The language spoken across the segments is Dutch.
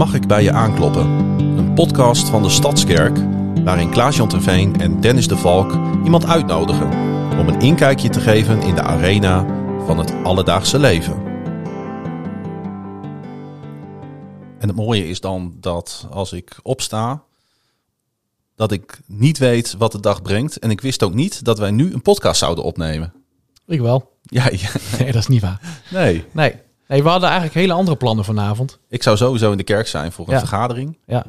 Mag ik bij je aankloppen? Een podcast van de Stadskerk waarin Klaas-Jan Terveen en Dennis de Valk iemand uitnodigen om een inkijkje te geven in de arena van het alledaagse leven. En het mooie is dan dat als ik opsta, dat ik niet weet wat de dag brengt. En ik wist ook niet dat wij nu een podcast zouden opnemen. Ik wel. Ja, ja. Nee, dat is niet waar. nee. Nee. Nee, we hadden eigenlijk hele andere plannen vanavond. Ik zou sowieso in de kerk zijn voor een Ja. vergadering. Ja.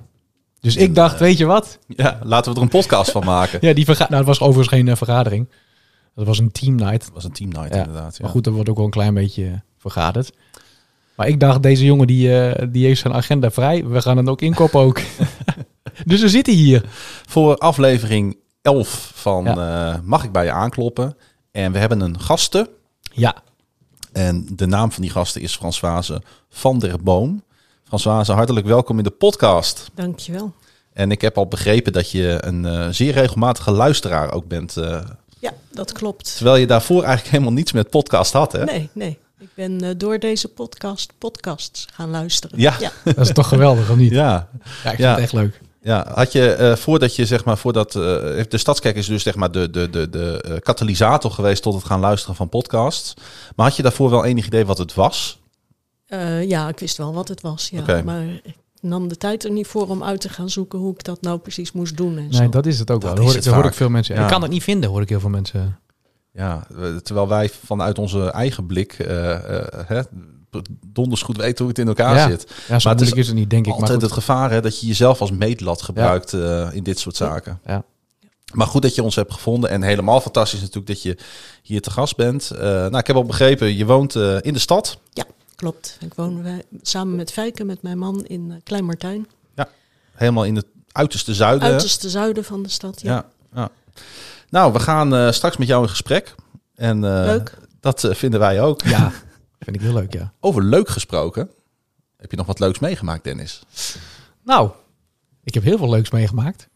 Dus ik dacht, weet je wat? Ja, laten we er een podcast van maken. Ja, die verga nou, het was overigens geen eh, vergadering. Dat was een team night. Het was een team night Ja. inderdaad. Ja. Maar goed, er wordt ook wel een klein beetje eh, vergaderd. Maar ik dacht, deze jongen die, eh, die heeft zijn agenda vrij. We gaan het ook inkopen ook. dus we zitten hier. Voor aflevering 11 van Ja. eh, Mag ik bij je aankloppen? En we hebben een gasten. Ja, En de naam van die gasten is Françoise van der Boom. Françoise, hartelijk welkom in de podcast. Dankjewel. En ik heb al begrepen dat je een eh, zeer regelmatige luisteraar ook bent. eh, Ja, dat klopt. terwijl je daarvoor eigenlijk helemaal niets met podcast had, hè? Nee, nee. Ik ben eh, door deze podcast podcasts gaan luisteren. Ja. ja. dat is toch geweldig, of niet? Ja, Ja, ik vind Ja. het echt leuk. Ja, had je eh, voordat je zeg maar voordat eh, de stadskerk is dus zeg maar de de de de eh, katalysator geweest tot het gaan luisteren van podcasts. Maar had je daarvoor wel enig idee wat het was? Eh, ja, ik wist wel wat het was. Ja. Maar ik nam de tijd er niet voor om uit te gaan zoeken hoe ik dat nou precies moest doen. En Nee, zo. dat is het ook Dat wel. Dat hoor, ik- hoor ik veel mensen. Ja. Ik kan het niet vinden, hoor ik heel veel mensen. Ja, terwijl wij vanuit onze eigen blik hè, donders goed weten hoe het in elkaar Ja. zit. Ja, zo Maar het moeilijk is is het niet, denk ik. Maar Altijd goed. het gevaar hè, dat je jezelf als meetlat gebruikt eh, in dit soort zaken. Ja. Maar goed dat je ons hebt gevonden. En helemaal fantastisch natuurlijk dat je hier te gast bent. Eh, nou, ik heb al begrepen, je woont eh, in de stad. Klopt. Ik woon wij, samen met Fijke, met mijn man, in uh, Klein Martijn. Helemaal in het uiterste zuiden. Uiterste zuiden van de stad. Ja. Ja, ja. Nou, we gaan eh, straks met jou in gesprek. En eh, Leuk. dat vinden wij ook. Ja, vind ik heel leuk, ja. Over leuk gesproken. Heb je nog wat leuks meegemaakt, Dennis? Nou, ik heb heel veel leuks meegemaakt.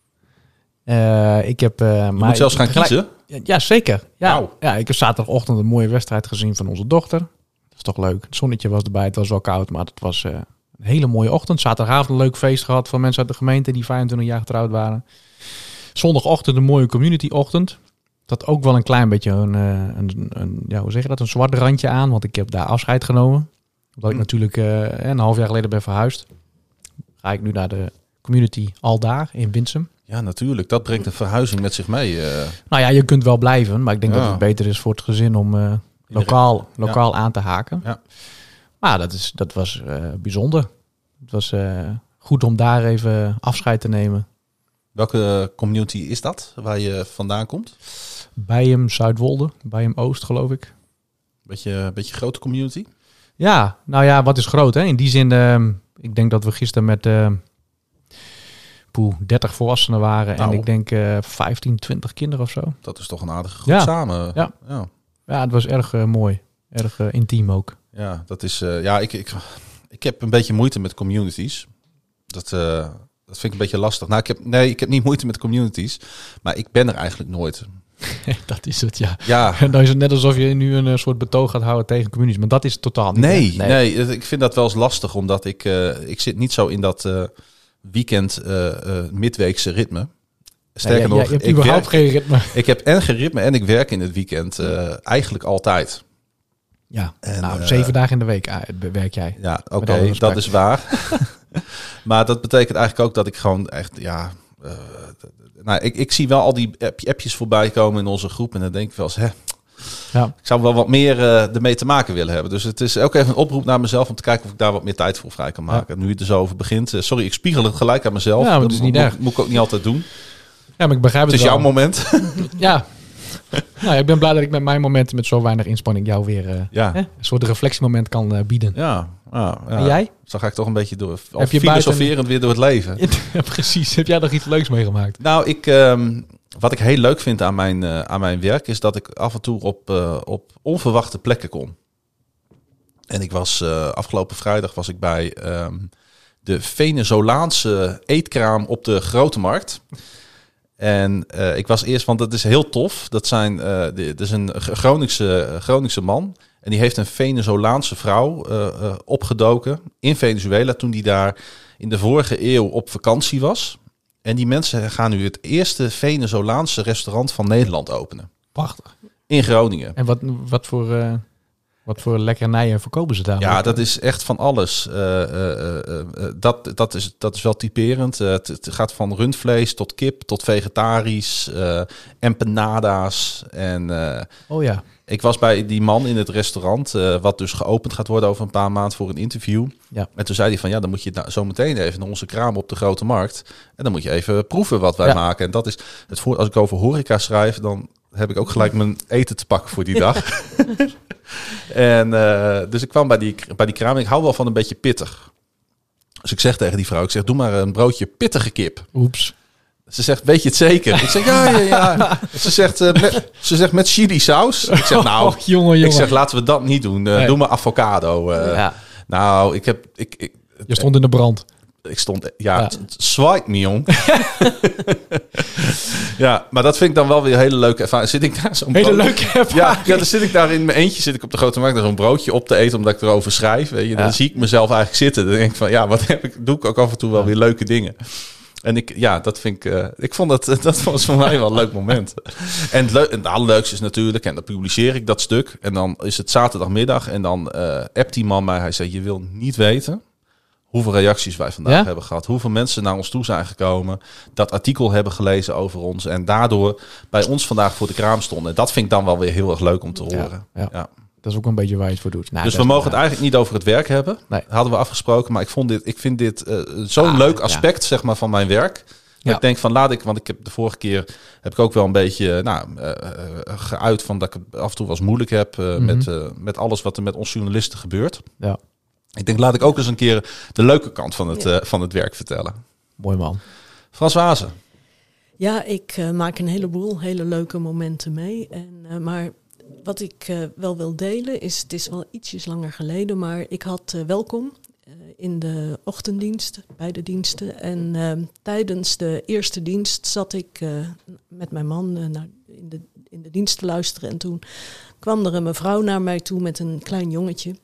Eh, ik heb... eh Je moet zelfs gaan kiezen. Ja, ja, zeker. Ja, ja, ik heb zaterdagochtend een mooie wedstrijd gezien van onze dochter. Dat is toch leuk. Het zonnetje was erbij. Het was wel koud, maar het was eh, een hele mooie ochtend. Zaterdagavond een leuk feest gehad van mensen uit de gemeente die 25 jaar getrouwd waren. Zondagochtend een mooie communityochtend. Dat ook wel een klein beetje een, eh, een, een, ja, hoe zeg je dat, een zwart randje aan. Want ik heb daar afscheid genomen. Omdat ik Hm. natuurlijk eh, een half jaar geleden ben verhuisd. Ga ik nu naar de community Aldaar in Winsum. Ja, natuurlijk. Dat brengt een verhuizing met zich mee. Nou ja, je kunt wel blijven, maar ik denk Ja. dat het beter is voor het gezin om lokaal, lokaal aan te haken. Ja. Maar dat, is, dat was bijzonder. Het was goed om daar even afscheid te nemen. Welke community is dat waar je vandaan komt? Bij hem Zuidwolde, bij hem Oost geloof ik. Beetje, beetje grote community? Ja, nou ja, wat is groot hè? In die zin, eh, ik denk dat we gisteren met eh poeh, 30 volwassenen waren. Nou. En ik denk eh 15, 20 kinderen of zo. Dat is toch een aardige groep Ja. samen. Ja. ja. Ja, het was erg eh, mooi. Erg eh, intiem ook. Ja, dat is. eh, ja, ik, ik, ik heb een beetje moeite met communities. Dat, eh, dat vind ik een beetje lastig. Nou, ik heb, nee, ik heb niet moeite met communities, maar ik ben er eigenlijk nooit. dat is het, ja. Ja, En dan is het net alsof je nu een eh, soort betoog gaat houden tegen communities. Maar dat is het totaal niet. nee, nee, ik vind dat wel eens lastig, omdat ik, eh, ik zit niet zo in dat eh, weekend eh, eh, midweekse ritme. Sterker Nee, nog, je hebt ik, überhaupt werk, geen ritme. ik heb en geen ritme en ik werk in het weekend eigenlijk altijd. Ja, En, nou, zeven dagen in de week ah, werk jij. Ja, oké, dat is waar. maar dat betekent eigenlijk ook dat ik gewoon echt, ja... nou, ik, ik zie wel al die app- appjes voorbij komen in onze groep en dan denk ik wel eens, hè, Ja. ik zou wel wat meer eh, ermee te maken willen hebben. Dus het is ook even een oproep naar mezelf om te kijken of ik daar wat meer tijd voor vrij kan maken. Nu je er zo over begint. eh, sorry, ik spiegel het gelijk aan mezelf. Ja, maar dat is niet moet, erg. moet ik ook niet altijd doen. ja, maar ik begrijp Het het, is jouw moment. Ja. nou, ik ben blij dat ik met mijn momenten met zo weinig inspanning jou weer eh, ja. hè, een soort reflectiemoment kan eh, bieden. Ja, ja, ja. En jij? Zo ga ik toch een beetje door, Heb je filosoferend weer door het leven. ja, precies. Heb jij nog iets leuks meegemaakt? Nou, ik, ehm, wat ik heel leuk vind aan mijn, eh, aan mijn werk is dat ik af en toe op, op onverwachte plekken kom. En ik was afgelopen vrijdag was ik bij ehm, de Venezolaanse eetkraam op de Grote Markt. En eh, ik was eerst, want dat is heel tof. Dat zijn, de- dat is een Groningse, Groningse man. En die heeft een Venezolaanse vrouw eh, opgedoken in Venezuela toen die daar in de vorige eeuw op vakantie was. En die mensen gaan nu het eerste Venezolaanse restaurant van Nederland openen. Prachtig. In Groningen. En wat, wat, voor, wat voor lekkernijen verkopen ze daar? Ja, dat is echt van alles. Eh, eh, eh, dat, dat, is, dat is wel typerend. Het, het gaat van rundvlees tot kip tot vegetarisch. empanadas. En Oh ja. ik was bij die man in het restaurant, wat dus geopend gaat worden over een paar maanden voor een interview. Ja. En toen zei hij van ja, dan moet je nou zo meteen even naar onze kraam op de grote markt. En dan moet je even proeven wat wij Ja. maken. En dat is het voor als ik over horeca schrijf, dan heb ik ook gelijk mijn eten te pakken voor die dag. en eh, dus ik kwam bij die, bij die kraam. en Ik hou wel van een beetje pittig. Dus ik zeg tegen die vrouw, ik zeg, doe maar een broodje pittige kip. Oeps. Ze zegt, weet je het zeker? Ik zeg, ja, ja, ja. Ze zegt, eh, met, ze zegt met chili saus. Ik zeg, nou, Oh, jongen, jongen. ik zeg, laten we dat niet doen. Eh, Nee. Doe maar avocado. eh. ja. Nou, ik heb... Ik, ik, Je stond in de brand. Ik stond... Ja, Ja. swipe me, jong. ja, maar dat vind ik dan wel weer een hele leuke ervaring. Zit ik daar zo'n Hele brood- leuke ervaring. Ja, ja, dan zit ik daar in mijn eentje, zit ik op de grote markt, daar zo'n broodje op te eten, omdat ik erover schrijf. Weet je. Dan Ja. zie ik mezelf eigenlijk zitten. Dan denk ik van, ja, wat heb ik, doe ik ook af en toe wel weer leuke dingen. En ik, ja, dat vind ik, eh, ik vond dat, dat was voor mij wel een leuk moment. En het, leu- en het allerleukste is natuurlijk, en dan publiceer ik dat stuk. En dan is het zaterdagmiddag en dan eh appt die man mij. Hij zei, je wil niet weten hoeveel reacties wij vandaag Ja? hebben gehad. Hoeveel mensen naar ons toe zijn gekomen. Dat artikel hebben gelezen over ons. En daardoor bij ons vandaag voor de kraam stonden. En dat vind ik dan wel weer heel erg leuk om te horen. ja. Ja. Dat is ook een beetje waar je het voor doet. Nou, Dus we mogen het eigenlijk niet over het werk hebben. Nee. Hadden we afgesproken. Maar ik, vond dit, ik vind dit eh, zo'n Ah, leuk aspect zeg maar, van mijn werk. Ja. ik denk van laat ik, want ik heb de vorige keer heb ik ook wel een beetje nou, eh, eh, geuit van dat ik het af en toe wel eens moeilijk heb eh, Mhm. met, eh, met alles wat er met ons journalisten gebeurt. Ja, Ik denk laat ik ook eens een keer de leuke kant van het, Ja. eh, van het werk vertellen. mooi man. Frans Wazen. Ja, ik eh, maak een heleboel hele leuke momenten mee. En, eh, maar wat ik eh, wel wil delen is, het is wel ietsjes langer geleden, maar ik had welkom eh, in de ochtenddienst, bij de diensten. En tijdens de eerste dienst zat ik eh, met mijn man naar, in, de, in de dienst te luisteren. En toen kwam er een mevrouw naar mij toe met een klein jongetje.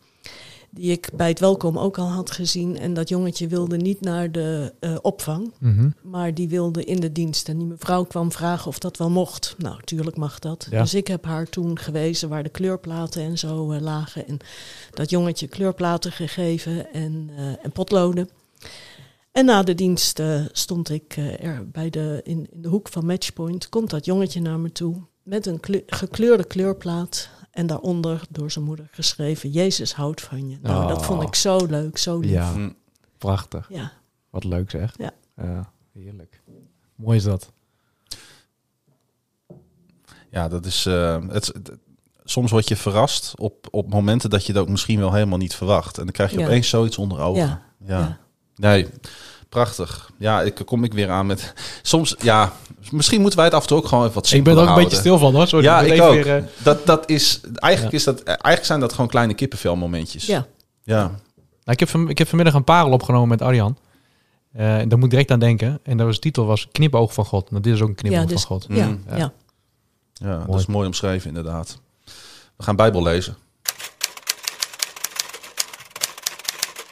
Die ik bij het welkom ook al had gezien. En dat jongetje wilde niet naar de eh, opvang. Mhm. Maar die wilde in de dienst. En die mevrouw kwam vragen of dat wel mocht. Nou, natuurlijk mag dat. Ja. Dus ik heb haar toen gewezen waar de kleurplaten en zo eh, lagen. En dat jongetje kleurplaten gegeven en, eh, en potloden. En na de dienst stond ik er bij de, in, in de hoek van Matchpoint. Komt dat jongetje naar me toe met een kleur- gekleurde kleurplaat. En daaronder door zijn moeder geschreven: Jezus houdt van je. Nou, dat vond ik zo leuk, zo lief. Ja, Hm. prachtig. ja. Wat leuk zeg. Ja. Ja, heerlijk. Mooi is dat. Ja, dat is. eh, het, het- soms word je verrast op, op momenten dat je dat ook misschien wel helemaal niet verwacht. En dan krijg je Ja. opeens zoiets onder ogen. Ja, Ja. ja. Nee, prachtig. Ja, ik kom ik weer aan met. Soms, ja, misschien moeten wij het af en toe ook gewoon even wat Ik ben er ook een beetje stil van hoor. Sorry, Ja, ik ook. weer, eh, Dat, dat is, eigenlijk, Ja. is dat, eigenlijk zijn dat gewoon kleine kippenvelmomentjes. ja. ja. Nou, ik, heb van, ik heb vanmiddag een parel opgenomen met Arjan. Eh en daar moet ik direct aan denken. En dat was, de titel was Knipoog van God. Nou, dit is ook een knipoog Ja, dus- van God. Ja, Mm, ja. ja. Ja, dat Mooi. is mooi omschreven inderdaad. We gaan Bijbel lezen.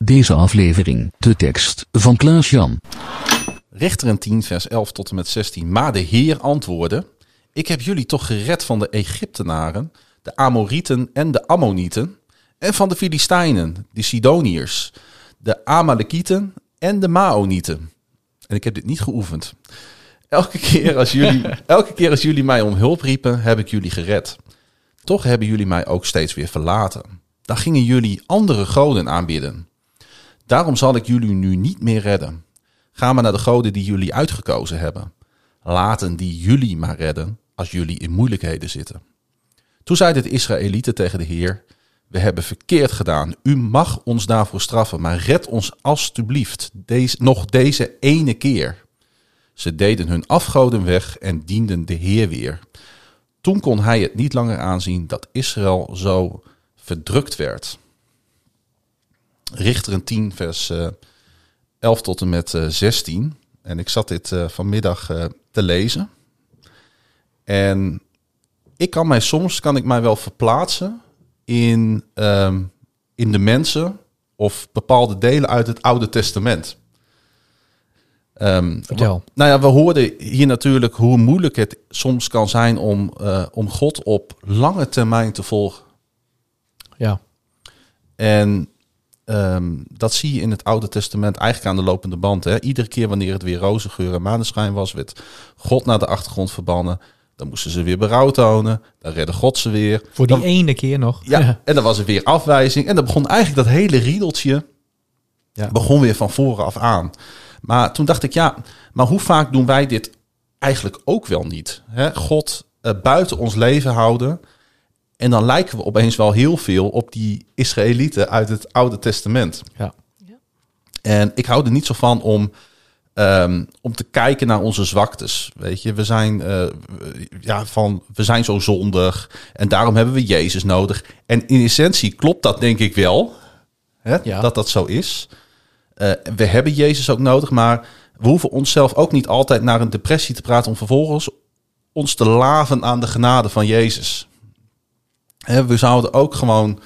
Deze aflevering, de tekst van Klaas Jan. Richteren 10, vers 11 tot en met 16. Maar de Heer antwoordde: Ik heb jullie toch gered van de Egyptenaren, de Amorieten en de Ammonieten, en van de Filistijnen, de Sidoniërs, de Amalekieten en de Maonieten. En ik heb dit niet geoefend. Elke keer als jullie, elke keer als jullie mij om hulp riepen, heb ik jullie gered. Toch hebben jullie mij ook steeds weer verlaten. Dan gingen jullie andere goden aanbidden. Daarom zal ik jullie nu niet meer redden. Ga maar naar de goden die jullie uitgekozen hebben. Laten die jullie maar redden als jullie in moeilijkheden zitten. Toen zeiden de Israëlieten tegen de Heer: We hebben verkeerd gedaan. U mag ons daarvoor straffen, maar red ons alstublieft deze, nog deze ene keer. Ze deden hun afgoden weg en dienden de Heer weer. Toen kon hij het niet langer aanzien dat Israël zo verdrukt werd. Richteren 10, vers eh, 11 tot en met eh, 16. En ik zat dit eh, vanmiddag eh, te lezen. En ik kan mij soms kan ik mij wel verplaatsen in, ehm, in de mensen of bepaalde delen uit het Oude Testament. Vertel. nou ja, we hoorden hier natuurlijk hoe moeilijk het soms kan zijn om, eh, om God op lange termijn te volgen. Ja. En ehm, dat zie je in het Oude Testament eigenlijk aan de lopende band. Hè? Iedere keer wanneer het weer roze geur en maneschijn was, werd God naar de achtergrond verbannen. Dan moesten ze weer berouw tonen. Dan redde God ze weer. Voor die Dan- ene keer nog. ja, en dan was er weer afwijzing. En dan begon eigenlijk dat hele riedeltje Ja. begon weer van voren af aan. Maar toen dacht ik, ja, maar hoe vaak doen wij dit eigenlijk ook wel niet? Hè? God eh, buiten ons leven houden. En dan lijken we opeens wel heel veel op die Israëlieten uit het Oude Testament. Ja. En ik hou er niet zo van om, ehm, om te kijken naar onze zwaktes. Weet je, we zijn, eh, ja, van, we zijn zo zondig en daarom hebben we Jezus nodig. En in essentie klopt dat denk ik wel, hè, Ja. dat dat zo is. Eh, we hebben Jezus ook nodig, maar we hoeven onszelf ook niet altijd naar een depressie te praten om vervolgens ons te laven aan de genade van Jezus. We zouden ook gewoon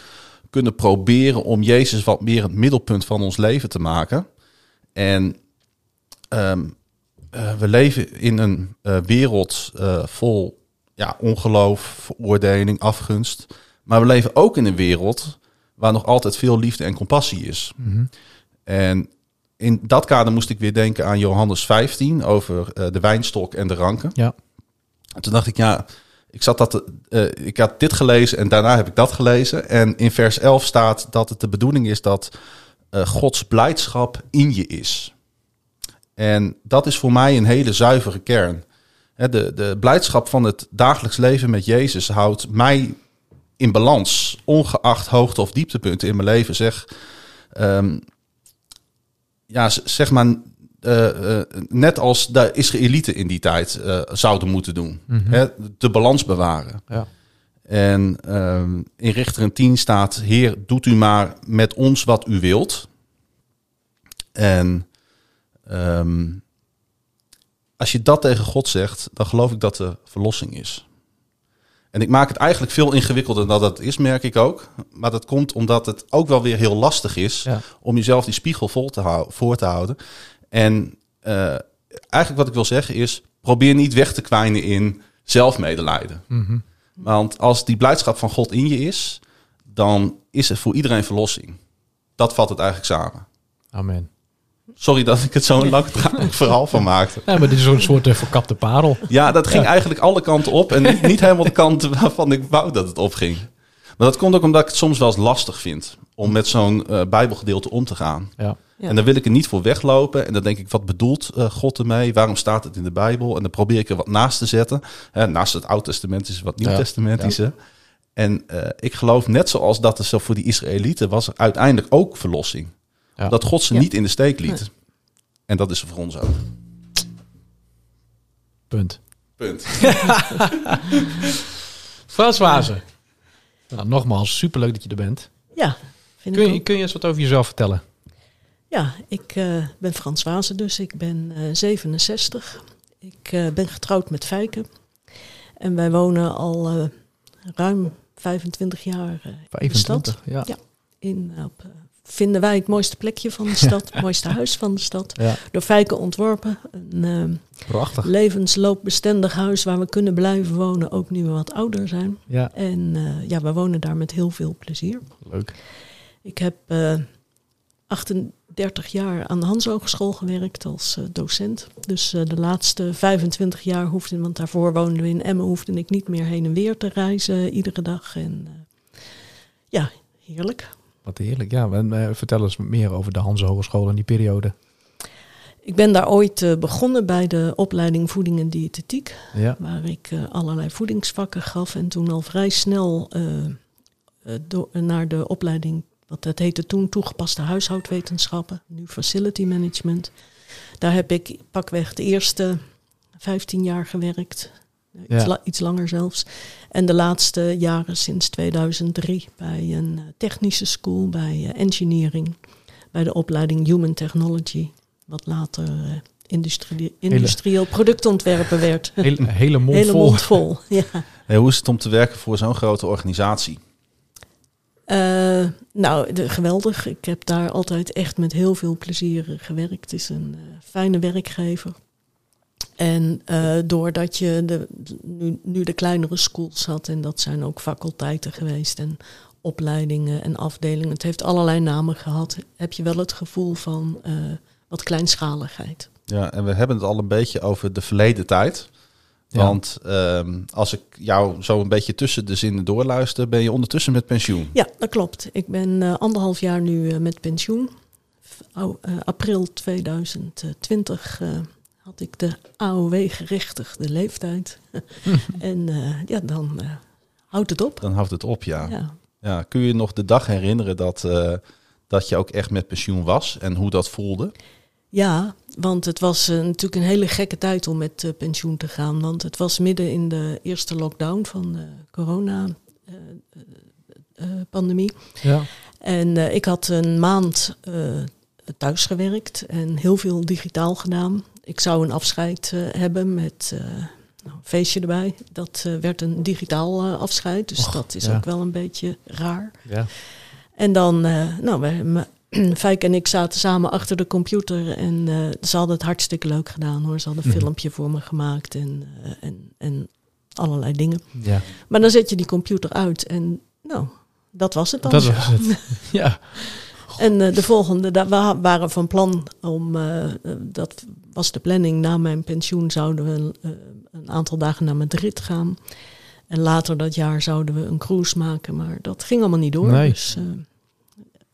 kunnen proberen om Jezus wat meer het middelpunt van ons leven te maken. En ehm, eh, we leven in een eh, wereld eh, vol ja, ongeloof, veroordeling, afgunst. Maar we leven ook in een wereld waar nog altijd veel liefde en compassie is. Mhm. En in dat kader moest ik weer denken aan Johannes 15 over de wijnstok en de ranken. Ja. En toen dacht ik, ja, ik, zat dat, eh, ik had dit gelezen en daarna heb ik dat gelezen. En in vers 11 staat dat het de bedoeling is dat eh, Gods blijdschap in je is. En dat is voor mij een hele zuivere kern. De, de blijdschap van het dagelijks leven met Jezus houdt mij in balans, ongeacht hoogte- of dieptepunten in mijn leven. Zeg, ehm, ja, zeg maar, eh, eh, net als de Israëlieten in die tijd eh, zouden moeten doen. Hè, de balans bewaren. Ja. En ehm, in Richteren 10 staat: Heer, doet u maar met ons wat u wilt. En ehm, als je dat tegen God zegt, dan geloof ik dat er verlossing is. En ik maak het eigenlijk veel ingewikkelder dan dat het is, merk ik ook. Maar dat komt omdat het ook wel weer heel lastig is Ja. om jezelf die spiegel vol te hou- voor te houden. En eh, eigenlijk wat ik wil zeggen is, probeer niet weg te kwijnen in zelfmedelijden. Mhm. Want als die blijdschap van God in je is, dan is er voor iedereen verlossing. Dat vat het eigenlijk samen. Amen. Sorry dat ik het zo'n langdradig verhaal van maakte. Ja, maar dit is zo'n soort uh, verkapte parel. Ja, dat ging eigenlijk alle kanten op en niet, niet helemaal de kant waarvan ik wou dat het opging. Maar dat komt ook omdat ik het soms wel eens lastig vind om met zo'n eh, bijbelgedeelte om te gaan. Ja. Ja. En dan wil ik er niet voor weglopen. En dan denk ik, wat bedoelt eh, God ermee? Waarom staat het in de Bijbel? En dan probeer ik er wat naast te zetten. Hè, naast het Oud Testament is wat Nieuw-Testamentische. En eh, ik geloof net zoals dat er zo voor die Israëlieten was, er uiteindelijk ook verlossing. Ja. Dat God ze Ja. niet in de steek liet. Nee. En dat is er voor ons ook. Punt. Punt. Frans Wazen. Nou, nogmaals, superleuk dat je er bent. Ja, vind Kun ik je, ook. kun je eens wat over jezelf vertellen? Ja, ik eh, ben Frans Wazen dus. Ik ben eh, uh, 67. Ik eh, ben getrouwd met Fijke. En wij wonen al ruim 25 jaar 25, in de stad. Ja. ja in, op, vinden wij het mooiste plekje van de stad, het mooiste huis van de stad. Door Fijke ontworpen. Een ehm, Prachtig. levensloopbestendig huis waar we kunnen blijven wonen, ook nu we wat ouder zijn. Ja. En ja, we wonen daar met heel veel plezier. Leuk. Ik heb 28 30 jaar aan de Hans Hogeschool gewerkt als eh, docent. Dus eh, de laatste 25 jaar hoefde, want daarvoor woonden we in Emmen, hoefde ik niet meer heen en weer te reizen iedere dag. En eh, ja, heerlijk. Wat heerlijk, ja. Vertel eens meer over de Hans Hogeschool en die periode. Ik ben daar ooit begonnen bij de opleiding voeding en diëtetiek, waar ik allerlei voedingsvakken gaf en toen al vrij snel naar de opleiding het heette toen toegepaste huishoudwetenschappen, nu facility management. Daar heb ik pakweg de eerste 15 jaar gewerkt, iets, Ja. la- iets langer zelfs. En de laatste jaren sinds 2003 bij een eh, technische school, bij eh, engineering, bij de opleiding Human Technology, wat later eh, industrie, industrieel productontwerpen werd. hele, hele mond Hele vol. mond vol. Ja. Hey, hoe is het om te werken voor zo'n grote organisatie? Eh, nou, geweldig. Ik heb daar altijd echt met heel veel plezier eh, gewerkt. Het is een eh, fijne werkgever. En doordat je de, nu, nu de kleinere schools had, en dat zijn ook faculteiten geweest en opleidingen en afdelingen, het heeft allerlei namen gehad, heb je wel het gevoel van wat kleinschaligheid. Ja, en we hebben het al een beetje over de verleden tijd. Ja. Want ehm, als ik jou zo een beetje tussen de zinnen doorluister, ben je ondertussen met pensioen. Ja, dat klopt. Ik ben eh, anderhalf jaar nu eh, met pensioen. Eh, april 2020 eh, had ik de AOW-gerechtigde leeftijd. en ja, dan houdt het op. Dan houdt het op, ja. Ja. ja. Kun je je nog de dag herinneren dat, dat je ook echt met pensioen was en hoe dat voelde? Ja, want het was eh, natuurlijk een hele gekke tijd om met eh, pensioen te gaan. Want het was midden in de eerste lockdown van de corona-pandemie. Ja. en eh, ik had een maand eh, thuis gewerkt en heel veel digitaal gedaan. Ik zou een afscheid eh, hebben met eh, nou, een feestje erbij. Dat eh, werd een digitaal eh, afscheid, dus Och, dat is ja. ook wel een beetje raar. Ja. En dan, eh, nou, m- Fijk en ik zaten samen achter de computer en eh, ze hadden het hartstikke leuk gedaan hoor. Ze hadden een Mhm. filmpje voor me gemaakt en, eh, en, en allerlei dingen. ja. Maar dan zet je die computer uit en nou, dat was het dan. Dat was het. Ja. En eh, de volgende, daar wa- waren van plan om, dat was de planning, na mijn pensioen zouden we een aantal dagen naar Madrid gaan. En later dat jaar zouden we een cruise maken, maar dat ging allemaal niet door. Nee. Dus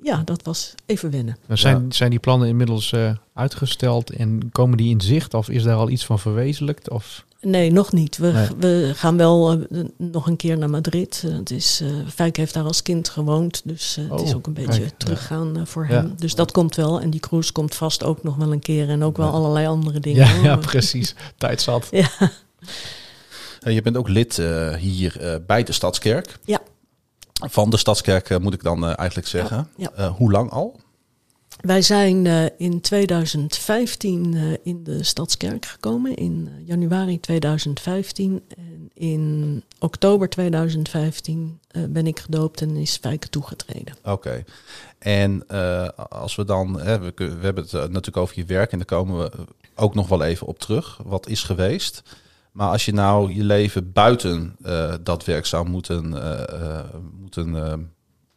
ja, dat was even wennen. Zijn, Ja. zijn die plannen inmiddels eh, uitgesteld en komen die in zicht? Of is daar al iets van verwezenlijkt? Of... Nee, nog niet. We, Nee. we gaan wel eh, nog een keer naar Madrid. Eh, het is, eh Fijk heeft daar als kind gewoond, dus eh, het is Oh, ook een beetje kijk, teruggaan voor Ja. hem. Dus dat komt wel. En die cruise komt vast ook nog wel een keer. En ook wel Ja. allerlei andere dingen. Ja, hoor. precies. Tijd zat. Ja. Je bent ook lid eh, hier eh, bij de Stadskerk. Ja. Van de Stadskerk eh, moet ik dan eh, eigenlijk zeggen. Ja, Eh, hoe lang al? Wij zijn in 2015 eh, in de Stadskerk gekomen, in januari 2015. En in oktober 2015 eh, ben ik gedoopt en is Fijk toegetreden. Oké. En als we dan, hè, we, we hebben het natuurlijk over je werk en daar komen we ook nog wel even op terug. Wat is geweest? Maar als je nou je leven buiten eh, dat werk zou moeten, eh, eh, moeten, eh,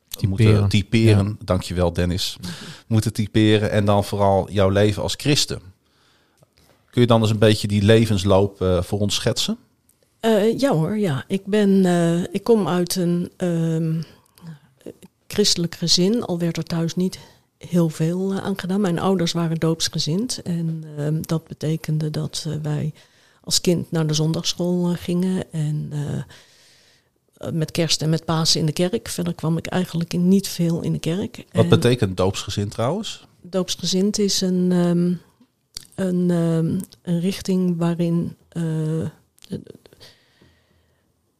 Typeren. moeten typeren, dankjewel Dennis, moeten typeren en dan vooral jouw leven als christen. Kun je dan eens een beetje die levensloop voor ons schetsen? Eh, ja hoor, ja. Ik, ben, eh, ik kom uit een ehm, christelijk gezin, al werd er thuis niet heel veel aan gedaan. Mijn ouders waren doopsgezind en ehm, dat betekende dat wij als kind naar de zondagschool eh, gingen en eh, met kerst en met Pasen in de kerk. Verder kwam ik eigenlijk in niet veel in de kerk. Wat En betekent doopsgezin trouwens? Doopsgezind is een, ehm, een, ehm, een richting waarin.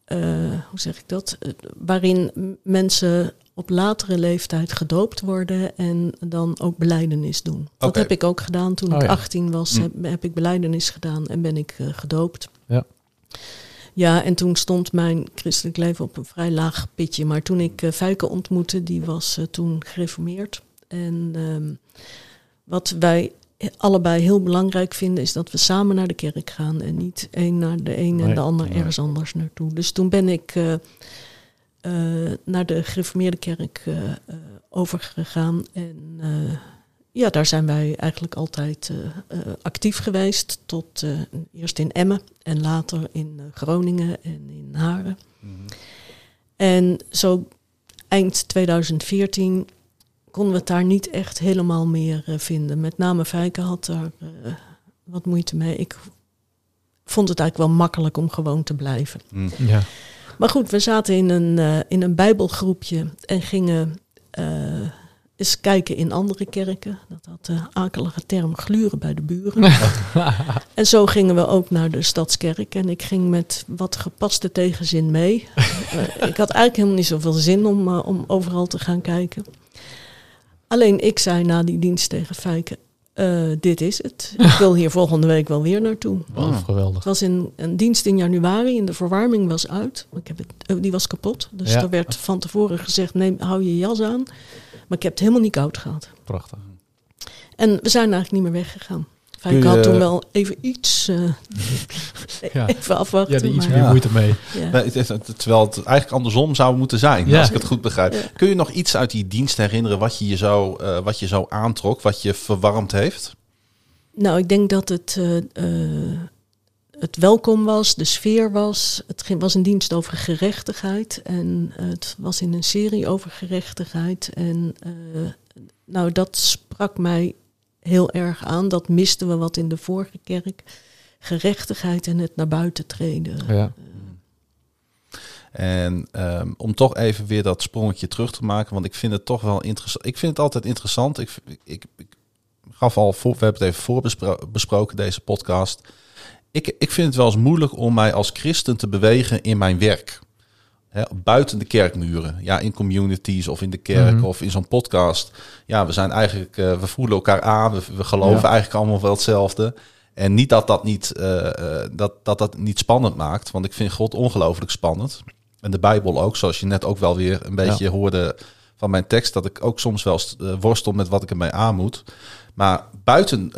eh, hoe zeg ik dat? Waarin mensen op latere leeftijd gedoopt worden en dan ook beleidenis doen. Dat heb ik ook gedaan toen Oh ik ja. 18 was. Hm. Heb, heb ik beleidenis gedaan en ben ik eh, gedoopt. Ja. Ja, en toen stond mijn christelijk leven op een vrij laag pitje. Maar toen ik uh, ontmoette, die was uh, toen gereformeerd. En um, wat wij allebei heel belangrijk vinden, is dat we samen naar de kerk gaan. En niet één naar de een Nee, en de ander nee. ergens anders naartoe. Dus toen ben ik uh, naar de gereformeerde kerk uh, overgegaan. En uh, ja, daar zijn wij eigenlijk altijd uh, actief geweest. Tot uh, eerst in Emmen en later in uh, Groningen en in Haren. Mm-hmm. En zo eind 2014 konden we het daar niet echt helemaal meer uh, vinden. Met name Fijke had daar uh, wat moeite mee. Ik vond het eigenlijk wel makkelijk om gewoon te blijven. Mm. Ja. Maar goed, we zaten in een, uh, in een bijbelgroepje en gingen uh, eens kijken in andere kerken. Dat had de akelige term gluren bij de buren. en zo gingen we ook naar de Stadskerk. En ik ging met wat gepaste tegenzin mee. uh, ik had eigenlijk helemaal niet zoveel zin om, om overal te gaan kijken. Alleen ik zei na die dienst tegen Fijke... eh, dit is het. Ik wil hier volgende week wel weer naartoe. Oh, geweldig. Het was in een dienst in januari en de verwarming was uit. Ik heb het, oh, die was kapot. Dus Ja. er werd van tevoren gezegd, neem, hou je jas aan. Maar ik heb het helemaal niet koud gehad. Prachtig. En we zijn eigenlijk niet meer weggegaan. Ik je- had toen wel even iets eh, Ja. even afwachten. Ja, die iets maar- meer Ja. moeite mee. ja. Nee, het is- het- terwijl het eigenlijk andersom zou moeten zijn, Ja. als ik het goed begrijp. Ja. Kun je nog iets uit die dienst herinneren wat je, je zo, eh, wat je zo aantrok, wat je verwarmd heeft? Nou, ik denk dat het, eh, eh, het welkom was, de sfeer was. Het ging- was een dienst over gerechtigheid. En het was in een serie over gerechtigheid. En eh, nou, dat sprak mij heel erg aan. Dat misten we wat in de vorige kerk. Gerechtigheid en het naar buiten treden. Ja. En ehm, om toch even weer dat sprongetje terug te maken, want ik vind het toch wel interessant. Ik vind het altijd interessant. Ik, ik, ik, ik gaf al voor, we hebben het even voorbesproken, deze podcast. Ik, ik vind het wel eens moeilijk om mij als christen te bewegen in mijn werk. Buiten de kerkmuren. Ja, in communities of in de kerk Mhm. of in zo'n podcast. Ja, we zijn eigenlijk, eh, we voelen elkaar aan. We, we geloven Ja. eigenlijk allemaal wel hetzelfde. En niet dat dat niet, eh, eh, dat, dat dat niet spannend maakt. Want ik vind God ongelooflijk spannend. En de Bijbel ook, zoals je net ook wel weer een beetje hoorde van mijn tekst. Dat ik ook soms wel worstel met wat ik ermee aan moet. Maar buiten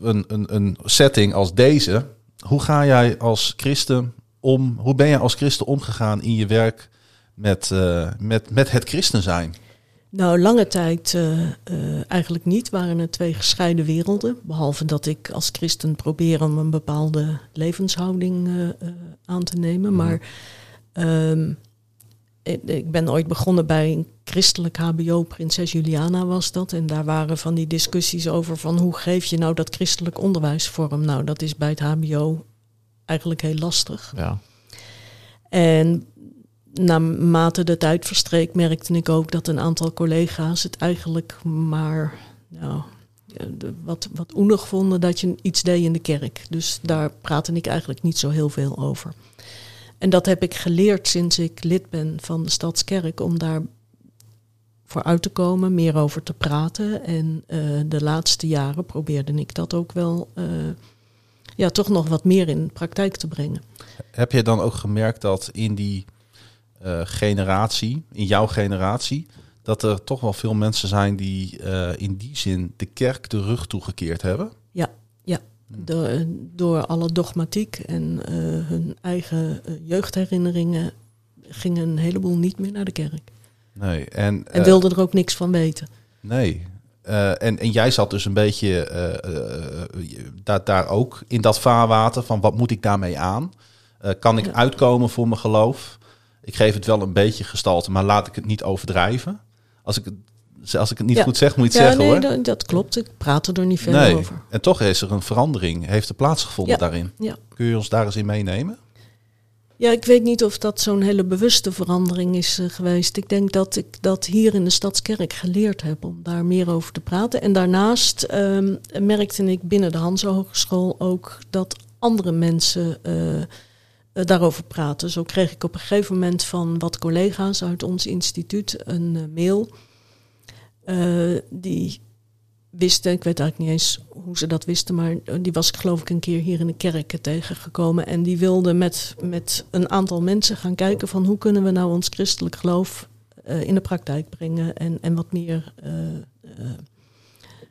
een, een, een setting als deze, hoe ga jij als christen om? Hoe ben jij als christen omgegaan in je werk met, eh, met, met het christen zijn? Nou, lange tijd eh, eh, eigenlijk niet. Waren er twee gescheiden werelden. Behalve dat ik als christen probeer om een bepaalde levenshouding aan te nemen. Maar ehm, ik, ik ben ooit begonnen bij een christelijk HBO. Prinses Juliana was dat. En daar waren van die discussies over van hoe geef je nou dat christelijk onderwijs vorm. Nou, dat is bij het HBO eigenlijk heel lastig. Ja. En naarmate de tijd verstreek, merkte ik ook dat een aantal collega's het eigenlijk maar nou, wat, wat oenig vonden dat je iets deed in de kerk. Dus daar praatte ik eigenlijk niet zo heel veel over. En dat heb ik geleerd sinds ik lid ben van de Stadskerk, om daar voor uit te komen, meer over te praten. En eh, de laatste jaren probeerde ik dat ook wel eh, ja, toch nog wat meer in praktijk te brengen. Heb je dan ook gemerkt dat in die eh, generatie, in jouw generatie, dat er toch wel veel mensen zijn die eh, in die zin de kerk de rug toegekeerd hebben? De- door alle dogmatiek en eh, hun eigen jeugdherinneringen gingen een heleboel niet meer naar de kerk. Nee. En, En wilden er ook niks van weten. Nee. Eh, en, en jij zat dus een beetje eh, eh, daar, daar ook in dat vaarwater van wat moet ik daarmee aan? Kan ik Ja. uitkomen voor mijn geloof? Ik geef het wel een beetje gestalte, maar laat ik het niet overdrijven. Als ik, het- als ik het niet Ja. goed zeg, moet je Ja, het zeggen nee, hoor. dat, dat klopt. Ik praat er niet verder Nee. over. En toch is er een verandering, heeft er plaatsgevonden Ja. daarin. Ja. Kun je ons daar eens in meenemen? Ja, ik weet niet of dat zo'n hele bewuste verandering is eh, geweest. Ik denk dat ik dat hier in de Stadskerk geleerd heb om daar meer over te praten. En daarnaast ehm, merkte ik binnen de Hanse Hogeschool ook dat andere mensen eh, eh, daarover praten. Zo kreeg ik op een gegeven moment van wat collega's uit ons instituut een mail. die wisten, ik weet eigenlijk niet eens hoe ze dat wisten, maar eh, die was ik geloof ik een keer hier in de kerk tegengekomen. En die wilde met, met een aantal mensen gaan kijken van hoe kunnen we nou ons christelijk geloof eh, in de praktijk brengen en, en wat meer eh,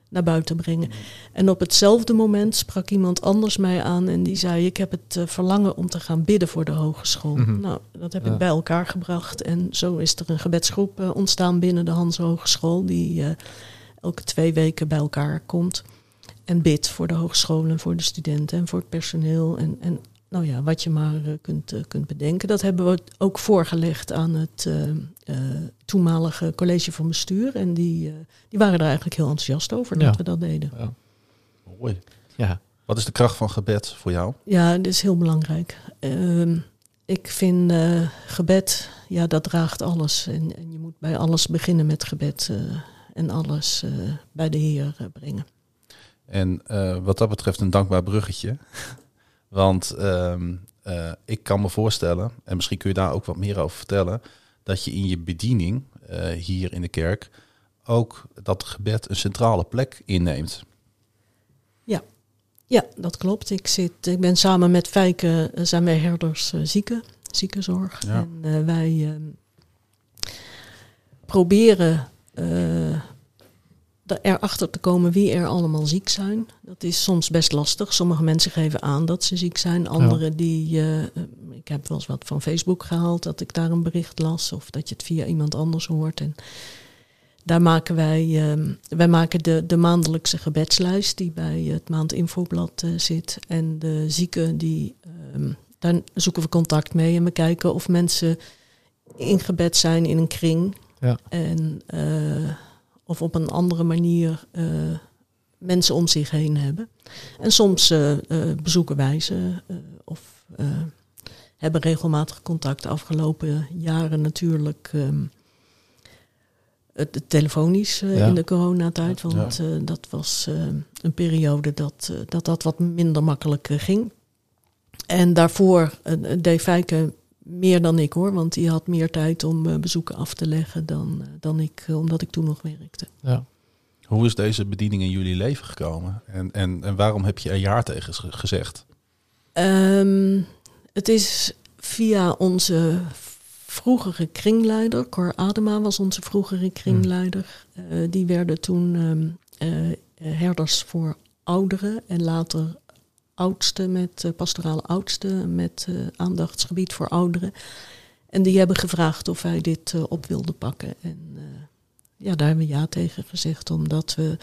naar buiten brengen. En op hetzelfde moment sprak iemand anders mij aan en die zei: Ik heb het verlangen om te gaan bidden voor de hogeschool. Mhm. Nou, dat heb Ja. ik bij elkaar gebracht. En zo is er een gebedsgroep ontstaan binnen de Hans Hogeschool, die elke twee weken bij elkaar komt en bidt voor de hogeschool en voor de studenten en voor het personeel. En, en nou ja, wat je maar eh, kunt, eh, kunt bedenken. Dat hebben we ook voorgelegd aan het eh, eh, toenmalige college van bestuur. En die, die waren er eigenlijk heel enthousiast over Ja. dat we dat deden. Ja. Mooi. ja. Wat is de kracht van gebed voor jou? Ja, dat is heel belangrijk. Ehm, ik vind gebed, ja, dat draagt alles. En, en je moet bij alles beginnen met gebed eh, en alles eh, bij de Heer eh, brengen. En eh, wat dat betreft een dankbaar bruggetje. Want ehm, eh, ik kan me voorstellen, en misschien kun je daar ook wat meer over vertellen, dat je in je bediening hier in de kerk ook dat gebed een centrale plek inneemt. Ja, dat klopt. Ik, zit, ik ben samen met Fijke, eh, zijn wij herders uh, zieken, ziekenzorg. Ja. En wij ehm, proberen erachter te komen wie er allemaal ziek zijn. Dat is soms best lastig. Sommige mensen geven aan dat ze ziek zijn. Anderen die... eh, ik heb wel eens wat van Facebook gehaald, dat ik daar een bericht las. Of dat je het via iemand anders hoort. En daar maken wij, ehm, wij maken de, de maandelijkse gebedslijst die bij het maandinfoblad eh, zit. En de zieken, die, ehm, daar zoeken we contact mee en we kijken of mensen in gebed zijn in een kring. Ja. En, eh, of op een andere manier eh, mensen om zich heen hebben. En soms eh, bezoeken wij ze of hebben regelmatig contact. De afgelopen jaren natuurlijk ehm, het, telefonisch Ja. in de coronatijd. Want dat was een periode dat, dat dat wat minder makkelijk ging. En daarvoor eh, deed Fijke meer dan ik hoor. Want die had meer tijd om eh, bezoeken af te leggen dan, eh, dan ik, eh, omdat ik toen nog werkte. Ja. Hoe is deze bediening in jullie leven gekomen? En, en, en waarom heb je er ja tegen ge- gezegd? Ehm, het is via onze vroegere kringleider, Cor Adema was onze vroegere kringleider. Eh, die werden toen ehm, eh, herders voor ouderen en later oudsten met eh, pastorale oudsten met eh, aandachtsgebied voor ouderen. En die hebben gevraagd of wij dit eh, op wilden pakken. En ja, daar hebben we ja tegen gezegd, omdat we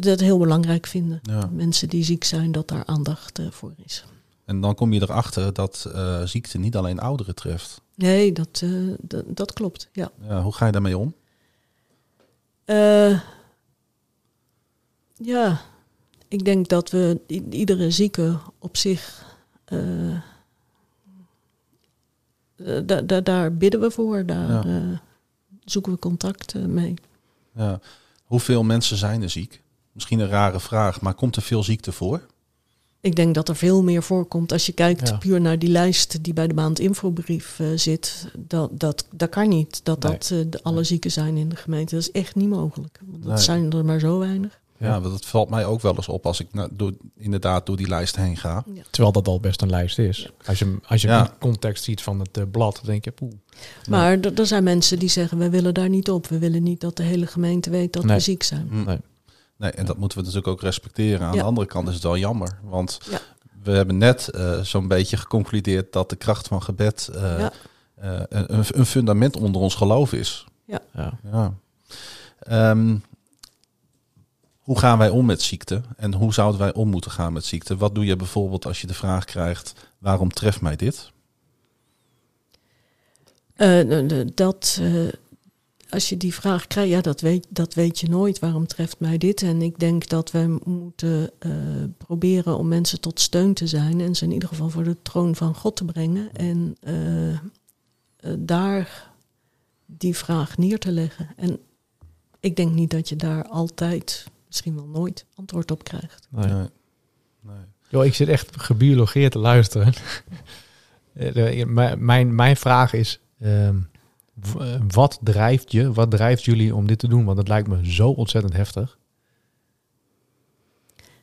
dat heel belangrijk vinden. Ja. Mensen die ziek zijn, dat daar aandacht voor is. En dan kom je erachter dat ziekte niet alleen ouderen treft. Nee, dat, dat, klopt, ja. Ja, hoe ga je daarmee om? Ja, ik denk dat we iedere zieke op zich. eh, eh, da- da- daar bidden we voor, daar Ja. eh, zoeken we contact mee. Ja. Hoeveel mensen zijn er ziek? Misschien een rare vraag, maar komt er veel ziekte voor? Ik denk dat er veel meer voorkomt. Als je kijkt Ja. puur naar die lijst die bij de maand infobrief eh, zit, dat, dat, dat kan niet. Dat Nee. dat de, alle zieken zijn in de gemeente. Dat is echt niet mogelijk. Want dat Nee. zijn er maar zo weinig. Ja, dat valt mij ook wel eens op als ik door, inderdaad door die lijst heen ga. Terwijl dat al best een lijst is. Als je, als je Ja. in context ziet van het eh, blad, dan denk je, poeh. Maar er- zijn mensen die zeggen, we willen daar niet op. We willen niet dat de hele gemeente weet dat Nee. we ziek zijn. Hm. Nee. Nee, en dat moeten we natuurlijk ook respecteren. Aan Ja. de andere kant is het wel jammer, want Ja. we hebben net eh, zo'n beetje geconcludeerd dat de kracht van gebed eh, Ja. eh, een, een fundament onder ons geloof is. Ja. Ja. Ehm, hoe gaan wij om met ziekte en hoe zouden wij om moeten gaan met ziekte? Wat doe je bijvoorbeeld als je de vraag krijgt: waarom treft mij dit? Eh, dat, eh, als je die vraag krijgt, ja, dat weet, dat weet je nooit. Waarom treft mij dit? En ik denk dat we moeten eh, proberen om mensen tot steun te zijn. En ze in ieder geval voor de troon van God te brengen. En daar die vraag neer te leggen. En ik denk niet dat je daar altijd, misschien wel nooit, antwoord op krijgt. Nee. Nee. Nee. Yo, ik zit echt gebiologeerd te luisteren. Eh, mijn- mijn, mijn vraag is, ehm, eh, wat drijft je, wat drijft jullie om dit te doen? Want het lijkt me zo ontzettend heftig.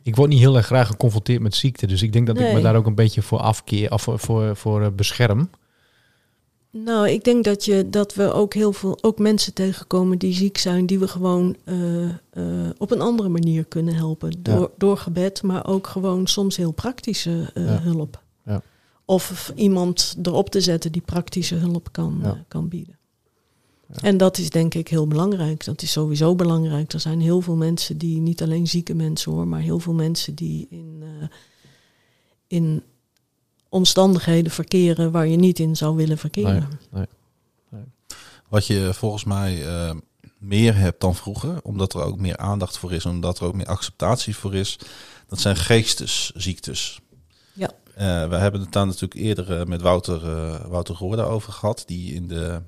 Ik word niet heel erg graag geconfronteerd met ziekte, dus ik denk dat ik me daar ook een beetje voor afkeer, of voor, voor, voor eh, bescherm. Nou, ik denk dat, je, dat we ook heel veel ook mensen tegenkomen die ziek zijn, die we gewoon eh, eh, op een andere manier kunnen helpen. Door, Ja. door gebed, maar ook gewoon soms heel praktische eh, Ja. hulp. Ja. Of iemand erop te zetten die praktische hulp kan, kan bieden. Ja. En dat is denk ik heel belangrijk. Dat is sowieso belangrijk. Er zijn heel veel mensen die, niet alleen zieke mensen hoor, maar heel veel mensen die in, in omstandigheden verkeren waar je niet in zou willen verkeren. Wat je volgens mij eh, meer hebt dan vroeger, omdat er ook meer aandacht voor is, omdat er ook meer acceptatie voor is, dat zijn geestesziektes. Ja. Eh, we hebben het daar natuurlijk eerder eh, met Wouter, eh Wouter Roorda over gehad, die in de,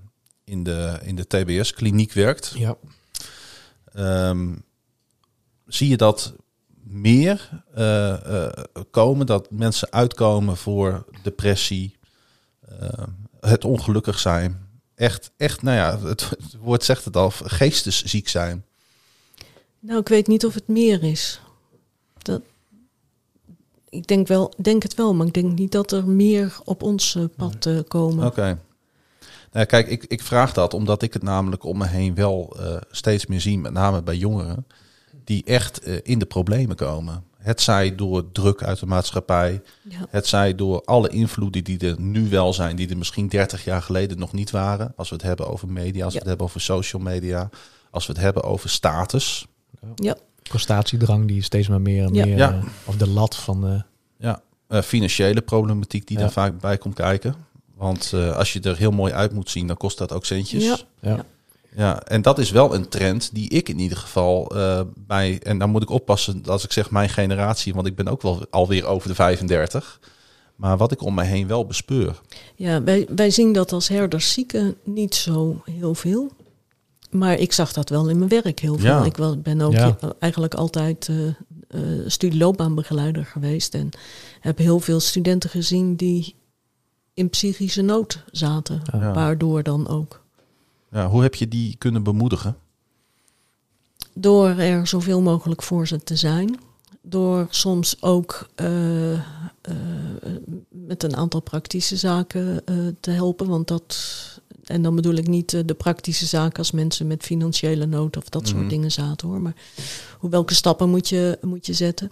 in de, in de TBS-kliniek werkt. Ja. Ehm, zie je dat meer eh, eh, komen, dat mensen uitkomen voor depressie, eh, het ongelukkig zijn. Echt, echt, nou ja, het, het woord zegt het al, geestesziek zijn. Nou, ik weet niet of het meer is. dat, ik denk, wel, denk het wel, maar ik denk niet dat er meer op ons pad komen. Oké. Nou, kijk, ik, ik vraag dat omdat ik het namelijk om me heen wel steeds meer zie, met name bij jongeren, die echt eh, in de problemen komen. Het zij door druk uit de maatschappij, Ja. het zij door alle invloeden die er nu wel zijn, die er misschien 30 jaar geleden nog niet waren. Als we het hebben over media, als we het hebben over social media, als we het hebben over status. Ja. Prestatiedrang die steeds maar meer en Ja. meer... Ja. eh, of de lat van de... Ja, eh, financiële problematiek die Ja. daar vaak bij komt kijken. Want eh, als je er heel mooi uit moet zien, dan kost dat ook centjes. Ja. Ja. En dat is wel een trend die ik in ieder geval eh, bij... En dan moet ik oppassen als ik zeg mijn generatie, want ik ben ook wel alweer over de 35. Maar wat ik om me heen wel bespeur. Ja, wij, wij zien dat als herders zieken niet zo heel veel. Maar ik zag dat wel in mijn werk heel veel. Ja. Ik wel, ben ook Ja. eigenlijk altijd eh eh, studieloopbaanbegeleider geweest. En heb heel veel studenten gezien die in psychische nood zaten. Ja. Waardoor dan ook. Ja, hoe heb je die kunnen bemoedigen? Door er zoveel mogelijk voor ze te zijn. Door soms ook eh, eh, met een aantal praktische zaken eh, te helpen. Want dat, en dan bedoel ik niet de praktische zaken als mensen met financiële nood of dat Mhm. soort dingen zaten hoor. Maar hoe, welke stappen moet je, moet je zetten?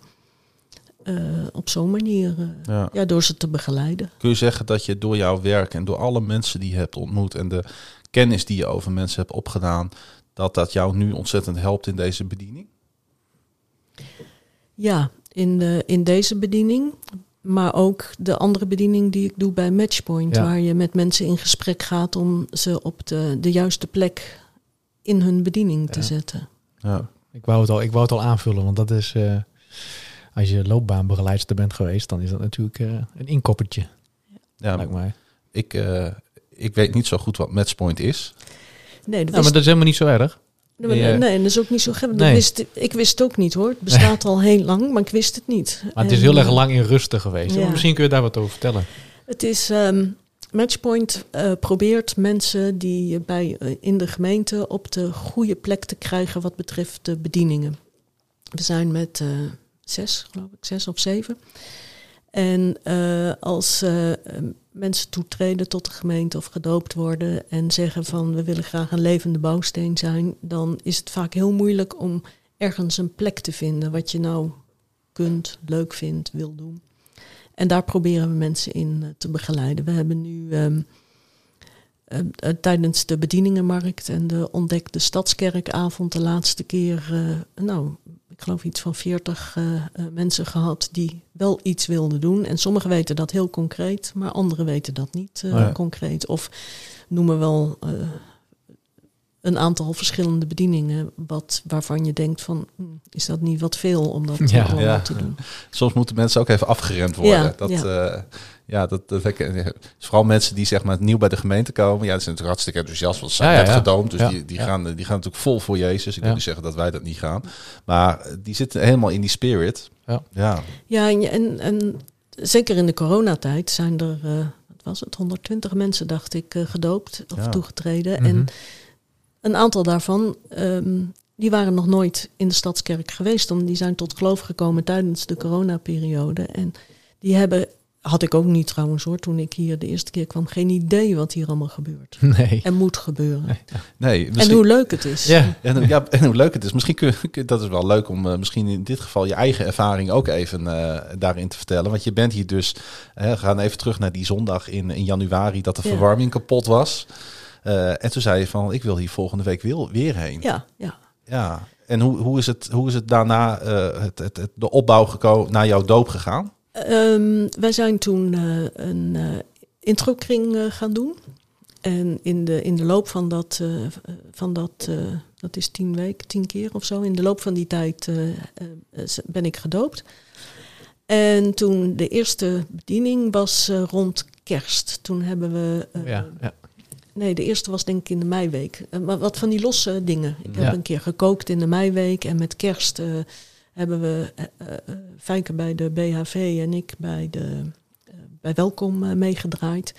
Op zo'n manier, Ja. ja, door ze te begeleiden. Kun je zeggen dat je door jouw werk en door alle mensen die je hebt ontmoet en de kennis die je over mensen hebt opgedaan, dat dat jou nu ontzettend helpt in deze bediening? Ja, in, de, in deze bediening. Maar ook de andere bediening die ik doe bij Matchpoint. Ja. Waar je met mensen in gesprek gaat om ze op de, de juiste plek in hun bediening te Ja. zetten. Ja. Ik wou het al, ik wou het al aanvullen, want dat is... eh, als je loopbaanbegeleidster bent geweest, dan is dat natuurlijk eh, een inkoppertje, Ja, lijkt mij. ik, eh, ik weet niet zo goed wat Matchpoint is. Nee, dat Ja, maar dat is helemaal niet zo erg. Nee, maar- je- nee, en dat is ook niet zo gek. Nee. wist, ik wist het ook niet hoor. Het bestaat al heel lang, maar ik wist het niet. Maar het is heel erg eh, lang in rusten geweest. ja. Misschien kun je daar wat over vertellen. Het is ehm, Matchpoint eh, probeert mensen die bij, eh, in de gemeente op de goede plek te krijgen wat betreft de bedieningen. We zijn met eh, zes, geloof ik, zes of zeven. En eh, als eh, mensen toetreden tot de gemeente of gedoopt worden en zeggen van we willen graag een levende bouwsteen zijn, dan is het vaak heel moeilijk om ergens een plek te vinden wat je nou kunt, leuk vindt, wil doen. En daar proberen we mensen in eh, te begeleiden. We hebben nu ehm, eh, eh, tijdens de bedieningenmarkt en de ontdekte stadskerkavond de laatste keer, eh, nou, ik geloof iets van 40 eh, eh, mensen gehad die wel iets wilden doen. En sommigen weten dat heel concreet, maar anderen weten dat niet Oh ja. concreet. Of noemen wel een aantal verschillende bedieningen, wat, waarvan je denkt van, hm, is dat niet wat veel om dat Ja. allemaal Ja. te doen? Soms moeten mensen ook even afgeremd worden. Ja, dat, ja. Ja, dat, dat ik- dus vooral mensen die zeg maar nieuw bij de gemeente komen. Ja, dat zijn natuurlijk hartstikke enthousiast, want ze zijn Ja, net ja. gedoomd. Dus Ja, die, die, ja. gaan, die gaan natuurlijk vol voor Jezus. Ik wil niet zeggen dat wij dat niet gaan. Maar eh, die zitten helemaal in die spirit. Ja. Ja, Ja, en, en, en zeker in de coronatijd zijn er, eh, wat was het, 120 mensen, dacht ik, eh, gedoopt of Ja. toegetreden. Mhm. En een aantal daarvan, ehm, die waren nog nooit in de Stadskerk geweest. Omdat die zijn tot geloof gekomen tijdens de coronaperiode. En die hebben, had ik ook niet trouwens hoor, toen ik hier de eerste keer kwam, geen idee wat hier allemaal gebeurt. Nee. En moet gebeuren. nee, En misschien, hoe leuk het is. Ja. en, hoe- ja, en hoe leuk het is. Misschien kun, kun- dat is wel leuk om eh, misschien in dit geval je eigen ervaring ook even eh, daarin te vertellen. Want je bent hier dus, hè, we gaan even terug naar die zondag in, in januari dat de Ja. verwarming kapot was. Eh, en toen zei je van, ik wil hier volgende week weer, weer heen. Ja, ja. Ja, en hoe, hoe, is, het, hoe is het daarna eh, het, het, het- de opbouw naar jouw doop gegaan? Ehm, wij zijn toen eh, een eh introkring eh, gaan doen. En in de, in de loop van dat, van dat, dat is tien weken, tien keer of zo. In de loop van die tijd ben ik gedoopt. En toen de eerste bediening was rond kerst. Toen hebben we... Ja, ja. Nee, de eerste was denk ik in de meiweek. Maar wat van die losse dingen. Ik heb een keer gekookt in de meiweek. En met kerst hebben we eh, Fijke bij de BHV en ik bij, de, bij Welkom meegedraaid.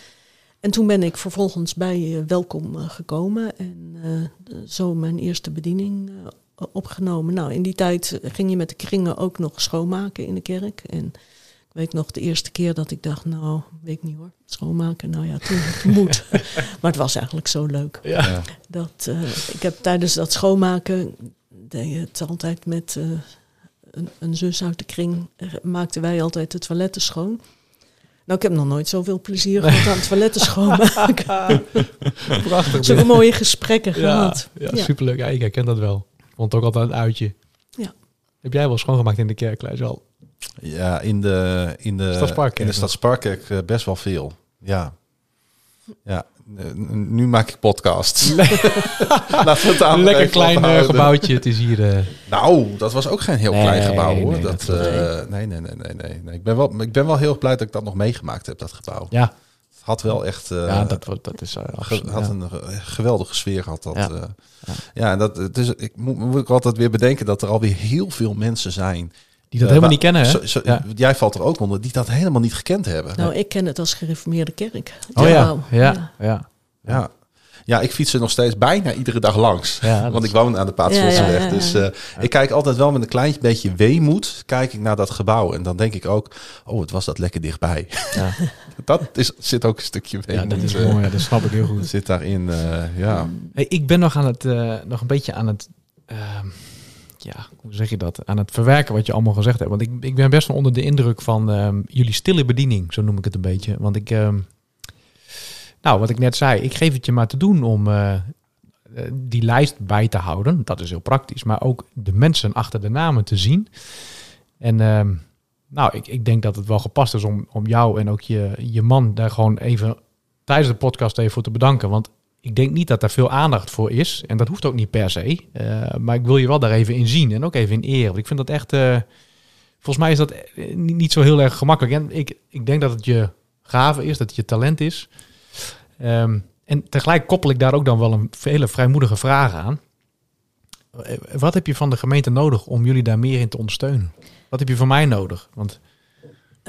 En toen ben ik vervolgens bij Welkom gekomen. En zo mijn eerste bediening opgenomen. Nou, in die tijd ging je met de kringen ook nog schoonmaken in de kerk. En ik weet nog de eerste keer dat ik dacht, nou, weet ik niet hoor, schoonmaken, nou ja, toen het moet. maar het was eigenlijk zo leuk. Ja. Dat, ik heb tijdens dat schoonmaken, deed je het altijd met een, een zus uit de kring, eh, maakten wij altijd de toiletten schoon. Nou, ik heb nog nooit zoveel plezier gehad aan het toiletten schoonmaken. Prachtig. Zulke mooie gesprekken ja, gehad. ja, Ja. superleuk. Ja, ik herken dat wel. Vond het ook altijd een uitje. Ja. Heb jij wel schoongemaakt in de kerk? Al? Ja, in de, in de, Stadsparkkerk in de. Stadsparkkerk eh, best wel veel. Ja. Ja, nu maak ik podcasts. Laten we het aan Lekker even klein eh, ophouden. gebouwtje. Het is hier... eh, Nou, dat was ook geen heel Nee, klein gebouw hoor. nee, dat, dat- eh, nee, nee, nee, nee, nee, nee. Ik ben wel, ik ben wel heel blij dat ik dat nog meegemaakt heb, dat gebouw. ja, Het had wel echt. eh, ja, dat, wordt- dat is... eh, ge- absoluut, had ja. een ge- geweldige sfeer had dat. Ja. Ja, Ja. ja en dat het is, ik moet, moet ik altijd weer bedenken dat er alweer heel veel mensen zijn. Die dat eh, helemaal niet kennen, hè? zo- zo- Ja. Jij valt er ook onder, die dat helemaal niet gekend hebben. Nou, ik ken het als gereformeerde kerk. Oh ja, ja, ja. Ja. Ja, ik fiets er nog steeds bijna iedere dag langs. Ja, Want ik woon aan de Paatsvosseweg. Ja, ja, ja, ja. Dus eh, ik kijk altijd wel met een klein beetje weemoed kijk ik naar dat gebouw. En dan denk ik ook, oh, het was dat lekker dichtbij. Ja. dat is, zit ook een stukje ja, weemoed. dat is eh, mooi. ja, Dat snap ik heel goed. zit daarin, eh, ja. Hey, ik ben nog aan het, eh, nog een beetje aan het, ehm, ja, hoe zeg je dat? Aan het verwerken wat je allemaal gezegd hebt. Want ik, ik ben best wel onder de indruk van ehm, jullie stille bediening, zo noem ik het een beetje. Want ik, ehm, nou, wat ik net zei, ik geef het je maar te doen om eh, eh, die lijst bij te houden. Dat is heel praktisch. Maar ook de mensen achter de namen te zien. En ehm, nou, ik, ik denk dat het wel gepast is om, om jou en ook je, je man daar gewoon even tijdens de podcast even voor te bedanken. Want ik denk niet dat daar veel aandacht voor is. En dat hoeft ook niet per se. Eh, maar ik wil je wel daar even in zien. En ook even in eren. Want ik vind dat echt... eh, volgens mij is dat eh, niet, zo heel erg gemakkelijk. En ik, ik denk dat het je gave is. Dat het je talent is. Ehm, en tegelijk koppel ik daar ook dan wel een hele vrijmoedige vraag aan. Wat heb je van de gemeente nodig om jullie daar meer in te ondersteunen? Wat heb je van mij nodig? Want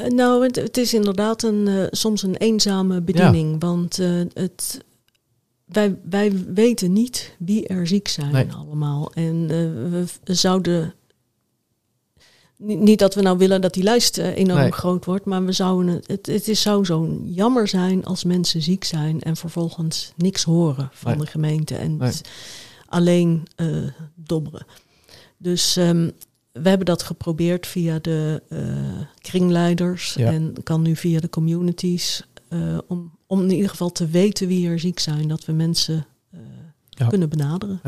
nou, het, is inderdaad een, soms een eenzame bediening. Want het, wij, wij weten niet wie er ziek zijn Nee. allemaal. En eh, we zouden... ni- Niet dat we nou willen dat die lijst eh, enorm Nee. groot wordt, maar we zouden het, het, is, zou zo jammer zijn als mensen ziek zijn en vervolgens niks horen van Nee. de gemeente en alleen eh, dobberen. Dus ehm, we hebben dat geprobeerd via de kringleiders Ja. en kan nu via de communities. om, om in ieder geval te weten wie er ziek zijn, dat we mensen eh, Ja. kunnen benaderen.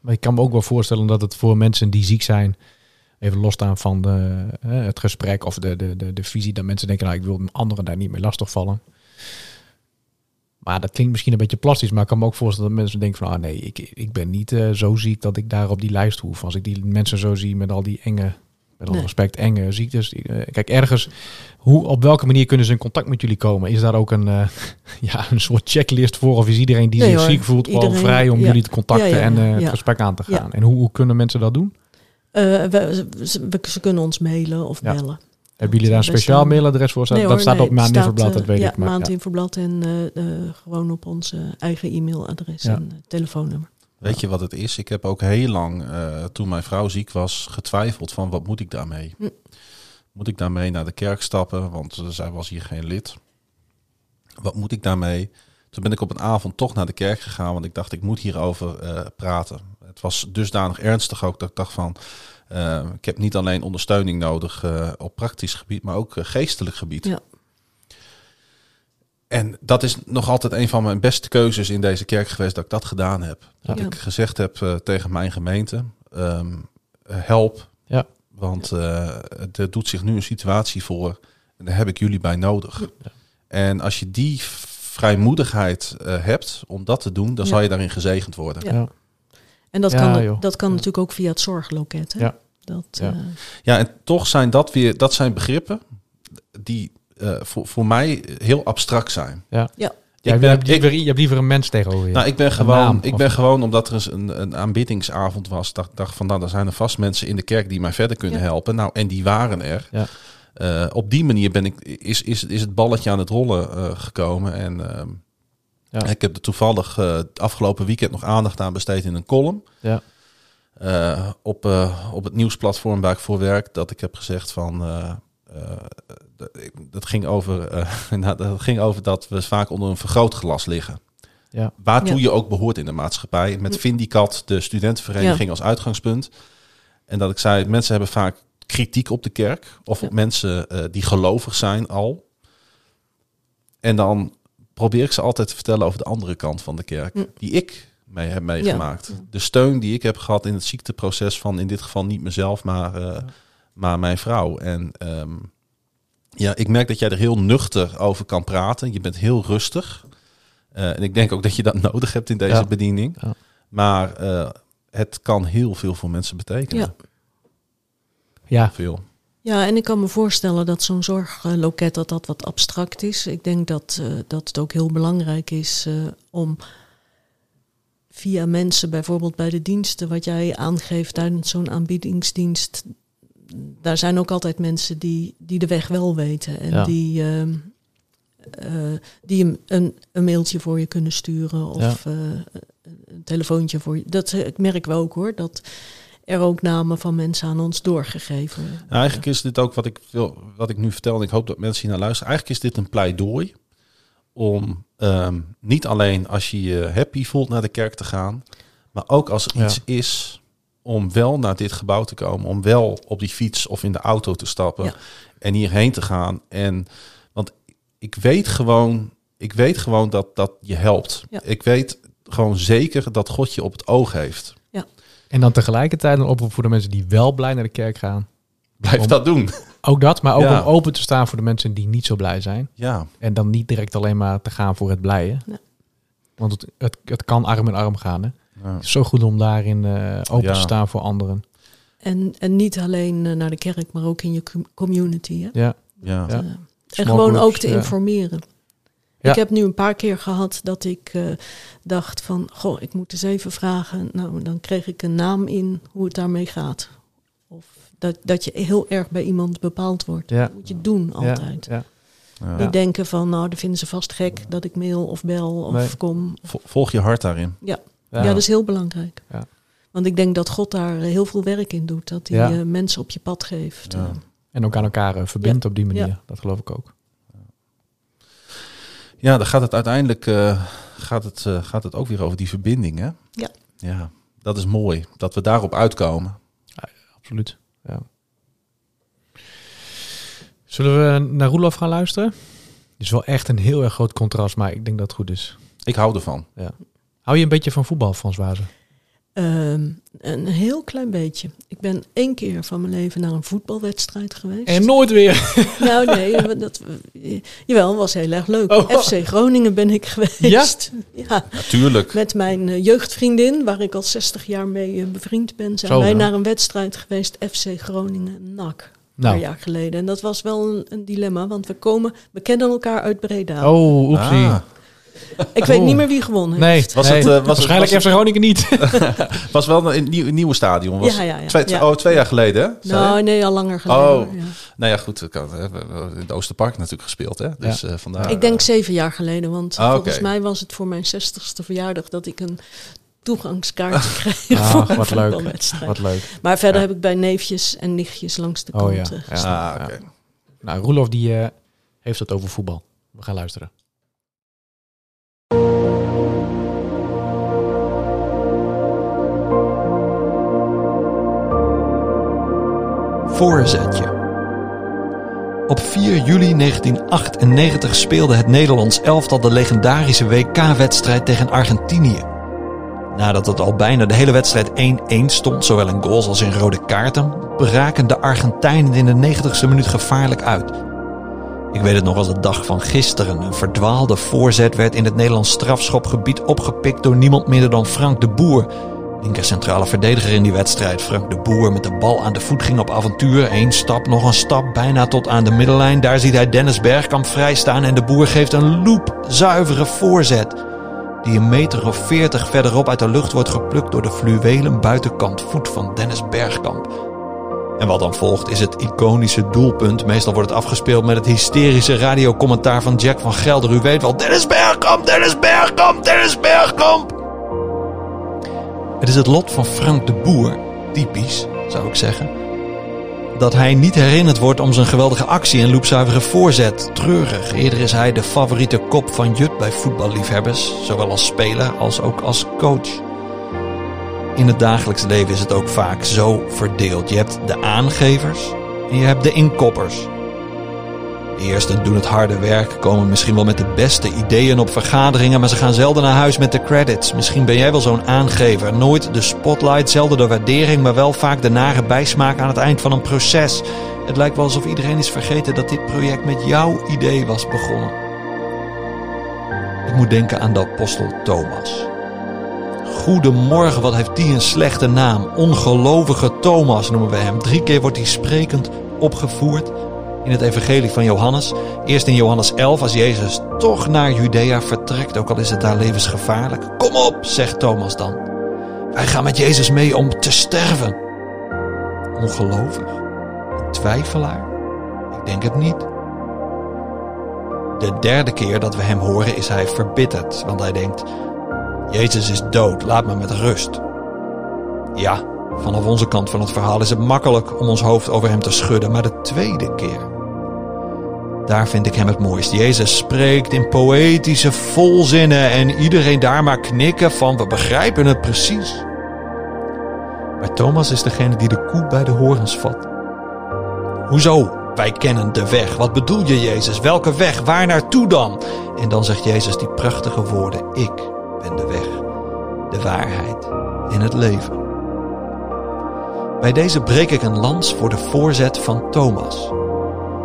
Maar ik kan me ook wel voorstellen dat het voor mensen die ziek zijn, even losstaan van de, eh, het gesprek of de, de, de, de visie, dat mensen denken, nou, ik wil anderen daar niet mee lastigvallen. Maar dat klinkt misschien een beetje plastisch, maar ik kan me ook voorstellen dat mensen denken van, ah nee, ik, ik ben niet eh, zo ziek dat ik daar op die lijst hoef. Als ik die mensen zo zie met al die enge, met alle Nee. respect, enge ziektes. eh, kijk, ergens, hoe, op welke manier kunnen ze in contact met jullie komen? Is daar ook een, eh, ja, een soort checklist voor? Of is iedereen die Nee, zich hoor. ziek voelt gewoon Iedereen, vrij om ja. jullie te contacten Ja, ja, en eh, het gesprek aan te gaan? En hoe, hoe kunnen mensen dat doen? We, ze, we- ze kunnen ons mailen of bellen. Hebben jullie daar een speciaal mailadres voor? Staat, Nee dat staat op Maand Infoblad, staat, dat weet ik. Maar, Ja, Maand ja. Infoblad en gewoon op onze eigen e-mailadres en telefoonnummer. Weet je wat het is? Ik heb ook heel lang, eh, toen mijn vrouw ziek was, getwijfeld van wat moet ik daarmee? Hm. Moet ik daarmee naar de kerk stappen? Want eh, zij was hier geen lid. Wat moet ik daarmee? Toen ben ik op een avond toch naar de kerk gegaan, want ik dacht ik moet hierover eh, praten. Het was dusdanig ernstig ook dat ik dacht van, ik heb niet alleen ondersteuning nodig op praktisch gebied, maar ook geestelijk gebied. Ja. En dat is nog altijd een van mijn beste keuzes in deze kerk geweest dat ik dat gedaan heb. Dat Ja. ik gezegd heb eh, tegen mijn gemeente, ehm, eh, help. Ja. Want eh, er doet zich nu een situatie voor en daar heb ik jullie bij nodig. En als je die vrijmoedigheid eh, hebt om dat te doen, dan Ja. zal je daarin gezegend worden. En dat Ja, kan, dat kan Ja. natuurlijk ook via het zorgloket. Hè? Ja. Dat, Ja. eh, Ja, en toch zijn dat weer, dat zijn begrippen die eh, voor, voor mij heel abstract zijn. Ja. Ja. Ja, Ik je, ben- hebt liever, je hebt liever een mens tegenover je. Nou, ik ben gewoon, naam, ik of- ben gewoon omdat er eens een, een aanbiddingsavond was, dacht, dacht van, nou, er zijn er vast mensen in de kerk die mij verder kunnen Ja. helpen. Nou, en die waren er. Ja. Eh, op die manier ben ik, is, is, is het balletje aan het rollen eh, gekomen. En ehm, Ja. ik heb er toevallig het afgelopen weekend nog aandacht aan besteed in een column. Ja. eh, op, eh, op het nieuwsplatform waar ik voor werk, dat ik heb gezegd van. Dat- ging over, eh, dat ging over dat we vaak onder een vergrootglas liggen. Ja. Waartoe Ja. je ook behoort in de maatschappij. Met Vindicat, de studentenvereniging, als uitgangspunt. En dat ik zei, mensen hebben vaak kritiek op de kerk. Of Ja. op mensen eh, die gelovig zijn al. En dan probeer ik ze altijd te vertellen over de andere kant van de kerk. Die ik mee heb meegemaakt. De steun die ik heb gehad in het ziekteproces van in dit geval niet mezelf, maar, eh, maar mijn vrouw. En ehm, ja, ik merk dat jij er heel nuchter over kan praten. Je bent heel rustig. Eh, en ik denk ook dat je dat nodig hebt in deze Ja. bediening. Ja. Maar eh, het kan heel veel voor mensen betekenen. Ja. Ja, Veel. Ja, en ik kan me voorstellen dat zo'n zorgloket dat dat wat abstract is. Ik denk dat, eh, dat het ook heel belangrijk is eh, om via mensen, bijvoorbeeld bij de diensten, wat jij aangeeft tijdens zo'n aanbiedingsdienst, daar zijn ook altijd mensen die, die de weg wel weten en Ja. die, ehm, eh, die een, een, een mailtje voor je kunnen sturen of eh, een telefoontje voor je. Dat eh, merken we ook hoor, dat er ook namen van mensen aan ons doorgegeven worden. Nou, eigenlijk is dit ook wat ik, wil, wat ik nu vertel. En ik hoop dat mensen hier naar luisteren. Eigenlijk is dit een pleidooi om ehm, niet alleen als je je happy voelt naar de kerk te gaan, maar ook als er Ja. iets is om wel naar dit gebouw te komen, om wel op die fiets of in de auto te stappen Ja. en hierheen te gaan. En want ik weet gewoon, ik weet gewoon dat dat je helpt. Ja. Ik weet gewoon zeker dat God je op het oog heeft. en dan tegelijkertijd een oproep voor de mensen die wel blij naar de kerk gaan. Blijf Om- dat doen. Ook dat, maar ook Ja. om open te staan voor de mensen die niet zo blij zijn. Ja, En dan niet direct alleen maar te gaan voor het blijen. Ja. Want het, het, het kan arm in arm gaan. Hè? Ja. Het is zo goed om daarin eh, open Ja. te staan voor anderen. En, en niet alleen eh, naar de kerk, maar ook in je com- community. Hè? Ja, ja. Ja. Eh, en gewoon groups, ook te ja. informeren. Ja. Ik heb nu een paar keer gehad dat ik eh, dacht van... Goh, ik moet eens even vragen. Nou, dan kreeg ik een naam in hoe het daarmee gaat. Of dat, dat je heel erg bij iemand bepaald wordt. Ja. Dat moet je doen altijd. Ja, Ja. Niet denken van, nou, dat vinden ze vast gek dat ik mail of bel of Nee. kom. Vo- Volg je hart daarin. Ja. Ja. Ja, dat is heel belangrijk. Ja. Want ik denk dat God daar heel veel werk in doet. Dat hij Ja. eh, mensen op je pad geeft. Ja. Eh, En ook aan elkaar eh, verbindt op die manier. Ja. Dat geloof ik ook. Ja, dan gaat het uiteindelijk eh, gaat het, eh, gaat het ook weer over die verbinding. Hè? Ja. Ja, dat is mooi. Dat we daarop uitkomen. Absoluut. Ja. Zullen we naar Roelof gaan luisteren? Het is wel echt een heel erg groot contrast, maar ik denk dat het goed is. Ik hou ervan. Hou je een beetje van voetbal, Frans Wazen? Ehm, een heel klein beetje. Ik ben één keer van mijn leven naar een voetbalwedstrijd geweest. En nooit weer. Nou nee, dat, jawel, was heel erg leuk. Oh. FC Groningen ben ik geweest. Ja? Natuurlijk. Met mijn eh, jeugdvriendin, waar ik al 60 jaar mee eh, bevriend ben, zijn Zo, wij ja. naar een wedstrijd geweest, FC Groningen NAC. Een Nou. paar jaar geleden. En dat was wel een, een dilemma, want we komen, we kennen elkaar uit Breda. Oh, oepsie. Ah, ik weet oh. niet meer wie gewonnen nee, heeft. Was nee. het, eh, was het- waarschijnlijk was FC Groningen niet. was wel een, nieuw, een nieuwe stadion. Was Ja, ja, ja. Twee, Ja. Oh, twee jaar geleden? Nou, nee, al langer geleden. Oh. Nou ja, goed. we hebben in het Oosterpark natuurlijk gespeeld, hè? Dus eh, vandaar. Ik denk zeven jaar geleden, want Ah, volgens mij was het voor mijn 60ste verjaardag dat ik een toegangskaartje kreeg Ah, voor een wat leuk. Wat leuk. Maar verder Ja. heb ik bij neefjes en nichtjes langs de Oh, kant ja. eh, Ja. gestaan. Ah, oké. Nou, Roelof die eh, heeft het over voetbal. We gaan luisteren. Voorzetje. Op 4 juli 1998 speelde het Nederlands elftal de legendarische WK-wedstrijd tegen Argentinië. Nadat het al bijna de hele wedstrijd 1-1 stond, zowel in goals als in rode kaarten, braken de Argentijnen in de 90ste minuut gevaarlijk uit. Ik weet het nog als de dag van gisteren. Een verdwaalde voorzet werd in het Nederlands strafschopgebied opgepikt door niemand minder dan Frank de Boer, Linker centrale verdediger in die wedstrijd. Frank de Boer met de bal aan de voet ging op avontuur. Eén stap, nog een stap, bijna tot aan de middellijn. Daar ziet hij Dennis Bergkamp vrijstaan en de Boer geeft een loepzuivere voorzet. Die een meter of veertig verderop uit de lucht wordt geplukt door de fluwelen buitenkant voet van Dennis Bergkamp. En wat dan volgt is het iconische doelpunt. Meestal wordt het afgespeeld met het hysterische radiocommentaar van Jack van Gelder. U weet wel, Dennis Bergkamp, Dennis Bergkamp, Dennis Bergkamp. Het is het lot van Frank de Boer typisch, zou ik zeggen. Dat hij niet herinnerd wordt om zijn geweldige actie en loopzuivere voorzet. Treurig. Eerder is hij de favoriete kop van Jut bij voetballiefhebbers, zowel als speler als ook als coach. In het dagelijks leven is het ook vaak zo verdeeld. Je hebt de aangevers en je hebt de inkoppers. Eersten doen het harde werk, komen misschien wel met de beste ideeën op vergaderingen, maar ze gaan zelden naar huis met de credits. Misschien ben jij wel zo'n aangever. Nooit de spotlight, zelden de waardering, maar wel vaak de nare bijsmaak aan het eind van een proces. Het lijkt wel alsof iedereen is vergeten dat dit project met jouw idee was begonnen. Ik moet denken aan de apostel Thomas. Goedemorgen, wat heeft die een slechte naam. Ongelovige Thomas noemen we hem. Drie keer wordt hij sprekend opgevoerd in het evangelie van Johannes. Eerst in Johannes 11 als Jezus toch naar Judea vertrekt, ook al is het daar levensgevaarlijk. Kom op, zegt Thomas dan. Wij gaan met Jezus mee om te sterven. Ongelovig? Twijfelaar? Ik denk het niet. De derde keer dat we hem horen is hij verbitterd, want hij denkt... Jezus is dood, laat me met rust. Ja, vanaf onze kant van het verhaal is het makkelijk om ons hoofd over hem te schudden, maar de tweede keer. Daar vind ik hem het mooist. Jezus spreekt in poëtische volzinnen en iedereen daar maar knikken van we begrijpen het precies. Maar Thomas is degene die de koe bij de horens vat. Hoezo? Wij kennen de weg. Wat bedoel je, Jezus? Welke weg? Waar naartoe dan? En dan zegt Jezus die prachtige woorden: Ik ben de weg, de waarheid en het leven. Bij deze breek ik een lans voor de voorzet van Thomas.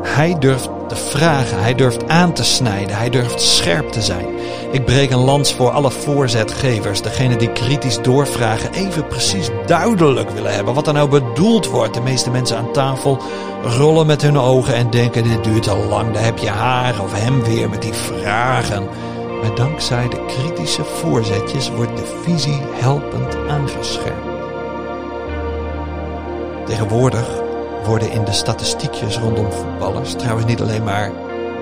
Hij durft te vragen, hij durft aan te snijden, hij durft scherp te zijn. Ik breek een lans voor alle voorzetgevers, degene die kritisch doorvragen, even precies duidelijk willen hebben wat er nou bedoeld wordt. De meeste mensen aan tafel rollen met hun ogen en denken: dit duurt al lang, daar heb je haar of hem weer met die vragen. Maar dankzij de kritische voorzetjes wordt de visie helpend aangescherpt. Tegenwoordig worden in de statistiekjes rondom voetballers trouwens niet alleen maar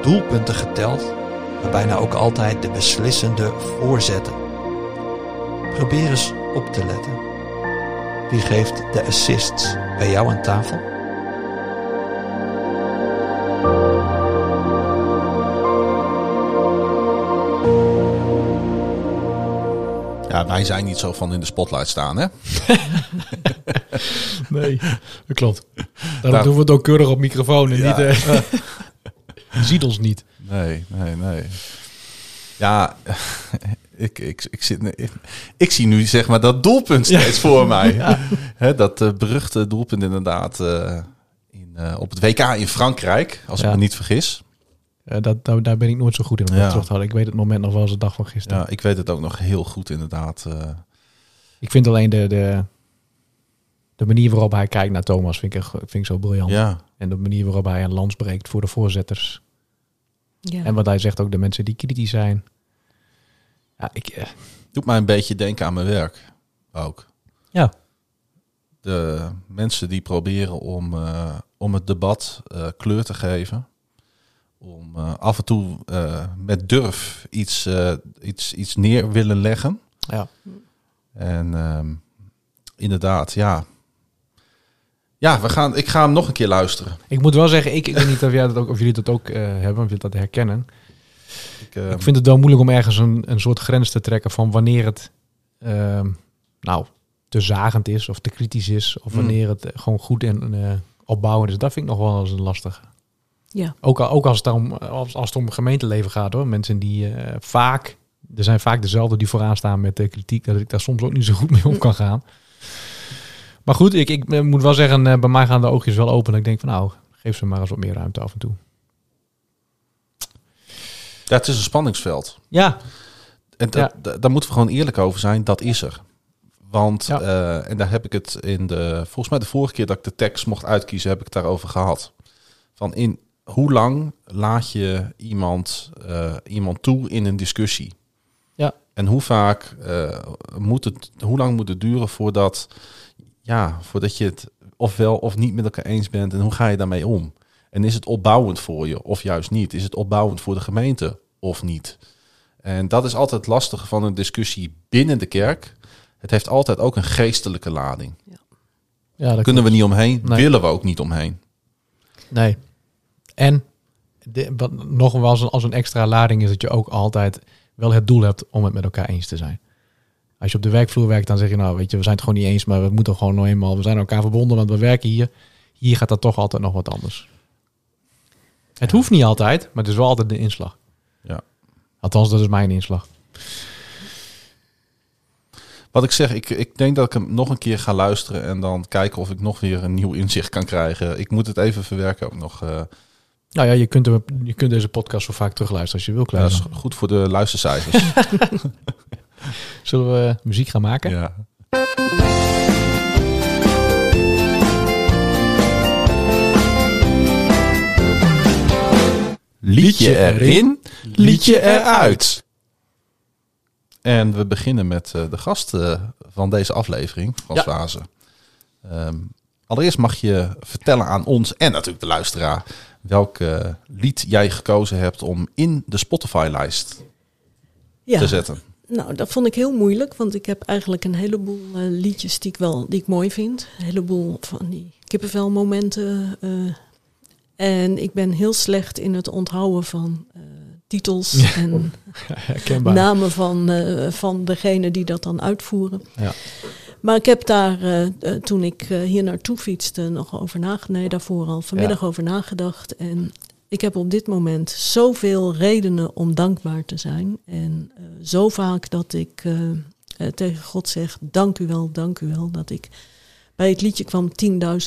doelpunten geteld, maar bijna ook altijd de beslissende voorzetten. Probeer eens op te letten. Wie geeft de assists bij jou aan tafel? Ja, wij zijn niet zo van in de spotlight staan, hè? Nee, dat klopt. Daarom Nou. doen we het ook keurig op microfoon en Ja. niet... eh, je ziet ons niet. Nee, nee, nee. Ja, ik, ik, ik, zit, ik, ik zie nu zeg maar dat doelpunt steeds voor mij. Hè, dat eh, beruchte doelpunt inderdaad eh, in, op het WK in Frankrijk, als Ja. ik me niet vergis. Dat, daar, daar ben ik nooit zo goed in om dat Ja. te. Ik weet het moment nog wel als de dag van gisteren. Ja, ik weet het ook nog heel goed inderdaad. Ik vind alleen de, de, de manier waarop hij kijkt naar Thomas vind ik, echt- vind ik zo briljant. ja, En de manier waarop hij een lans breekt voor de voorzetters. Ja. En wat hij zegt ook, de mensen die kritisch zijn. Ja, ik, eh, doet mij een beetje denken aan mijn werk ook. ja. De mensen die proberen om, eh, om het debat eh, kleur te geven. Om eh, af en toe eh, met durf iets, eh, iets, iets neer willen leggen. ja. En ehm, inderdaad, ja. Ja, we gaan, ik ga hem nog een keer luisteren. Ik moet wel zeggen, ik, ik weet niet of, jij dat ook, of jullie dat ook eh, hebben, of jullie dat herkennen. Ik, ehm, Ik vind het wel moeilijk om ergens een, een soort grens te trekken van wanneer het ehm, nou te zagend is of te kritisch is. Of Mm. wanneer het eh, gewoon goed en eh, opbouwend is. Dat vind ik nog wel eens een lastige. ja. Ook, al- ook als, het om, als, als het om gemeenteleven gaat hoor. Mensen die eh, vaak, er zijn vaak dezelfde die vooraan staan met de kritiek. Dat ik daar soms ook niet zo goed mee om kan gaan. Maar goed, ik, ik eh, moet wel zeggen, eh, bij mij gaan de oogjes wel open. Dat ik denk van nou, geef ze maar eens wat meer ruimte af en toe. ja, het is een spanningsveld. Ja, En dat, da- daar moeten we gewoon eerlijk over zijn. Dat is er. Want, Ja. eh, en daar heb ik het in de... Volgens mij de vorige keer dat ik de tekst mocht uitkiezen, heb ik het daarover gehad. Van in hoe lang laat je iemand, iemand toe in een discussie? Ja. En hoe vaak moet het... Hoe lang moet het duren voordat... Ja, voordat je het ofwel of niet met elkaar eens bent. En hoe ga je daarmee om? En is het opbouwend voor je of juist niet? Is het opbouwend voor de gemeente of niet? En dat is altijd het lastige van een discussie binnen de kerk. Het heeft altijd ook een geestelijke lading. Ja. Ja, dat Kunnen we niet omheen, Nee. willen we ook niet omheen. Nee. En de, wat nog wel als een, als een extra lading is dat je ook altijd wel het doel hebt om het met elkaar eens te zijn. Als je op de werkvloer werkt, dan zeg je nou, weet je, we zijn het gewoon niet eens, maar we moeten gewoon nog eenmaal, we zijn elkaar verbonden, want we werken hier. Hier gaat dat toch altijd nog wat anders. Het hoeft niet altijd, maar het is wel altijd de inslag. Ja. Althans, dat is mijn inslag. Wat ik zeg, ik, ik denk dat ik hem nog een keer ga luisteren en dan kijken of ik nog weer een nieuw inzicht kan krijgen. Ik moet het even verwerken ook nog. eh, Nou ja, je kunt, hem, je kunt deze podcast zo vaak terugluisteren als je wil, ja, dat is goed voor de luistercijfers. Zullen we muziek gaan maken? ja. Liedje erin, liedje eruit. En we beginnen met eh, de gast eh, van deze aflevering, Frans Ja. Wazen. Ehm, allereerst mag je vertellen aan ons en natuurlijk de luisteraar welk eh, lied jij gekozen hebt om in de Spotify-lijst Ja, te zetten. Nou, dat vond ik heel moeilijk, want ik heb eigenlijk een heleboel eh, liedjes die ik wel die ik mooi vind. Een heleboel van die kippenvelmomenten. eh en ik ben heel slecht in het onthouden van eh, titels en Herkenbaar. namen van, van degene die dat dan uitvoeren. Ja. Maar ik heb daar, toen ik hier naartoe fietste, nog over nagedacht. Nee, daarvoor al vanmiddag over nagedacht. En ik heb op dit moment zoveel redenen om dankbaar te zijn. En eh, zo vaak dat ik eh, eh, tegen God zeg, dank u wel, dank u wel. Dat ik bij het liedje kwam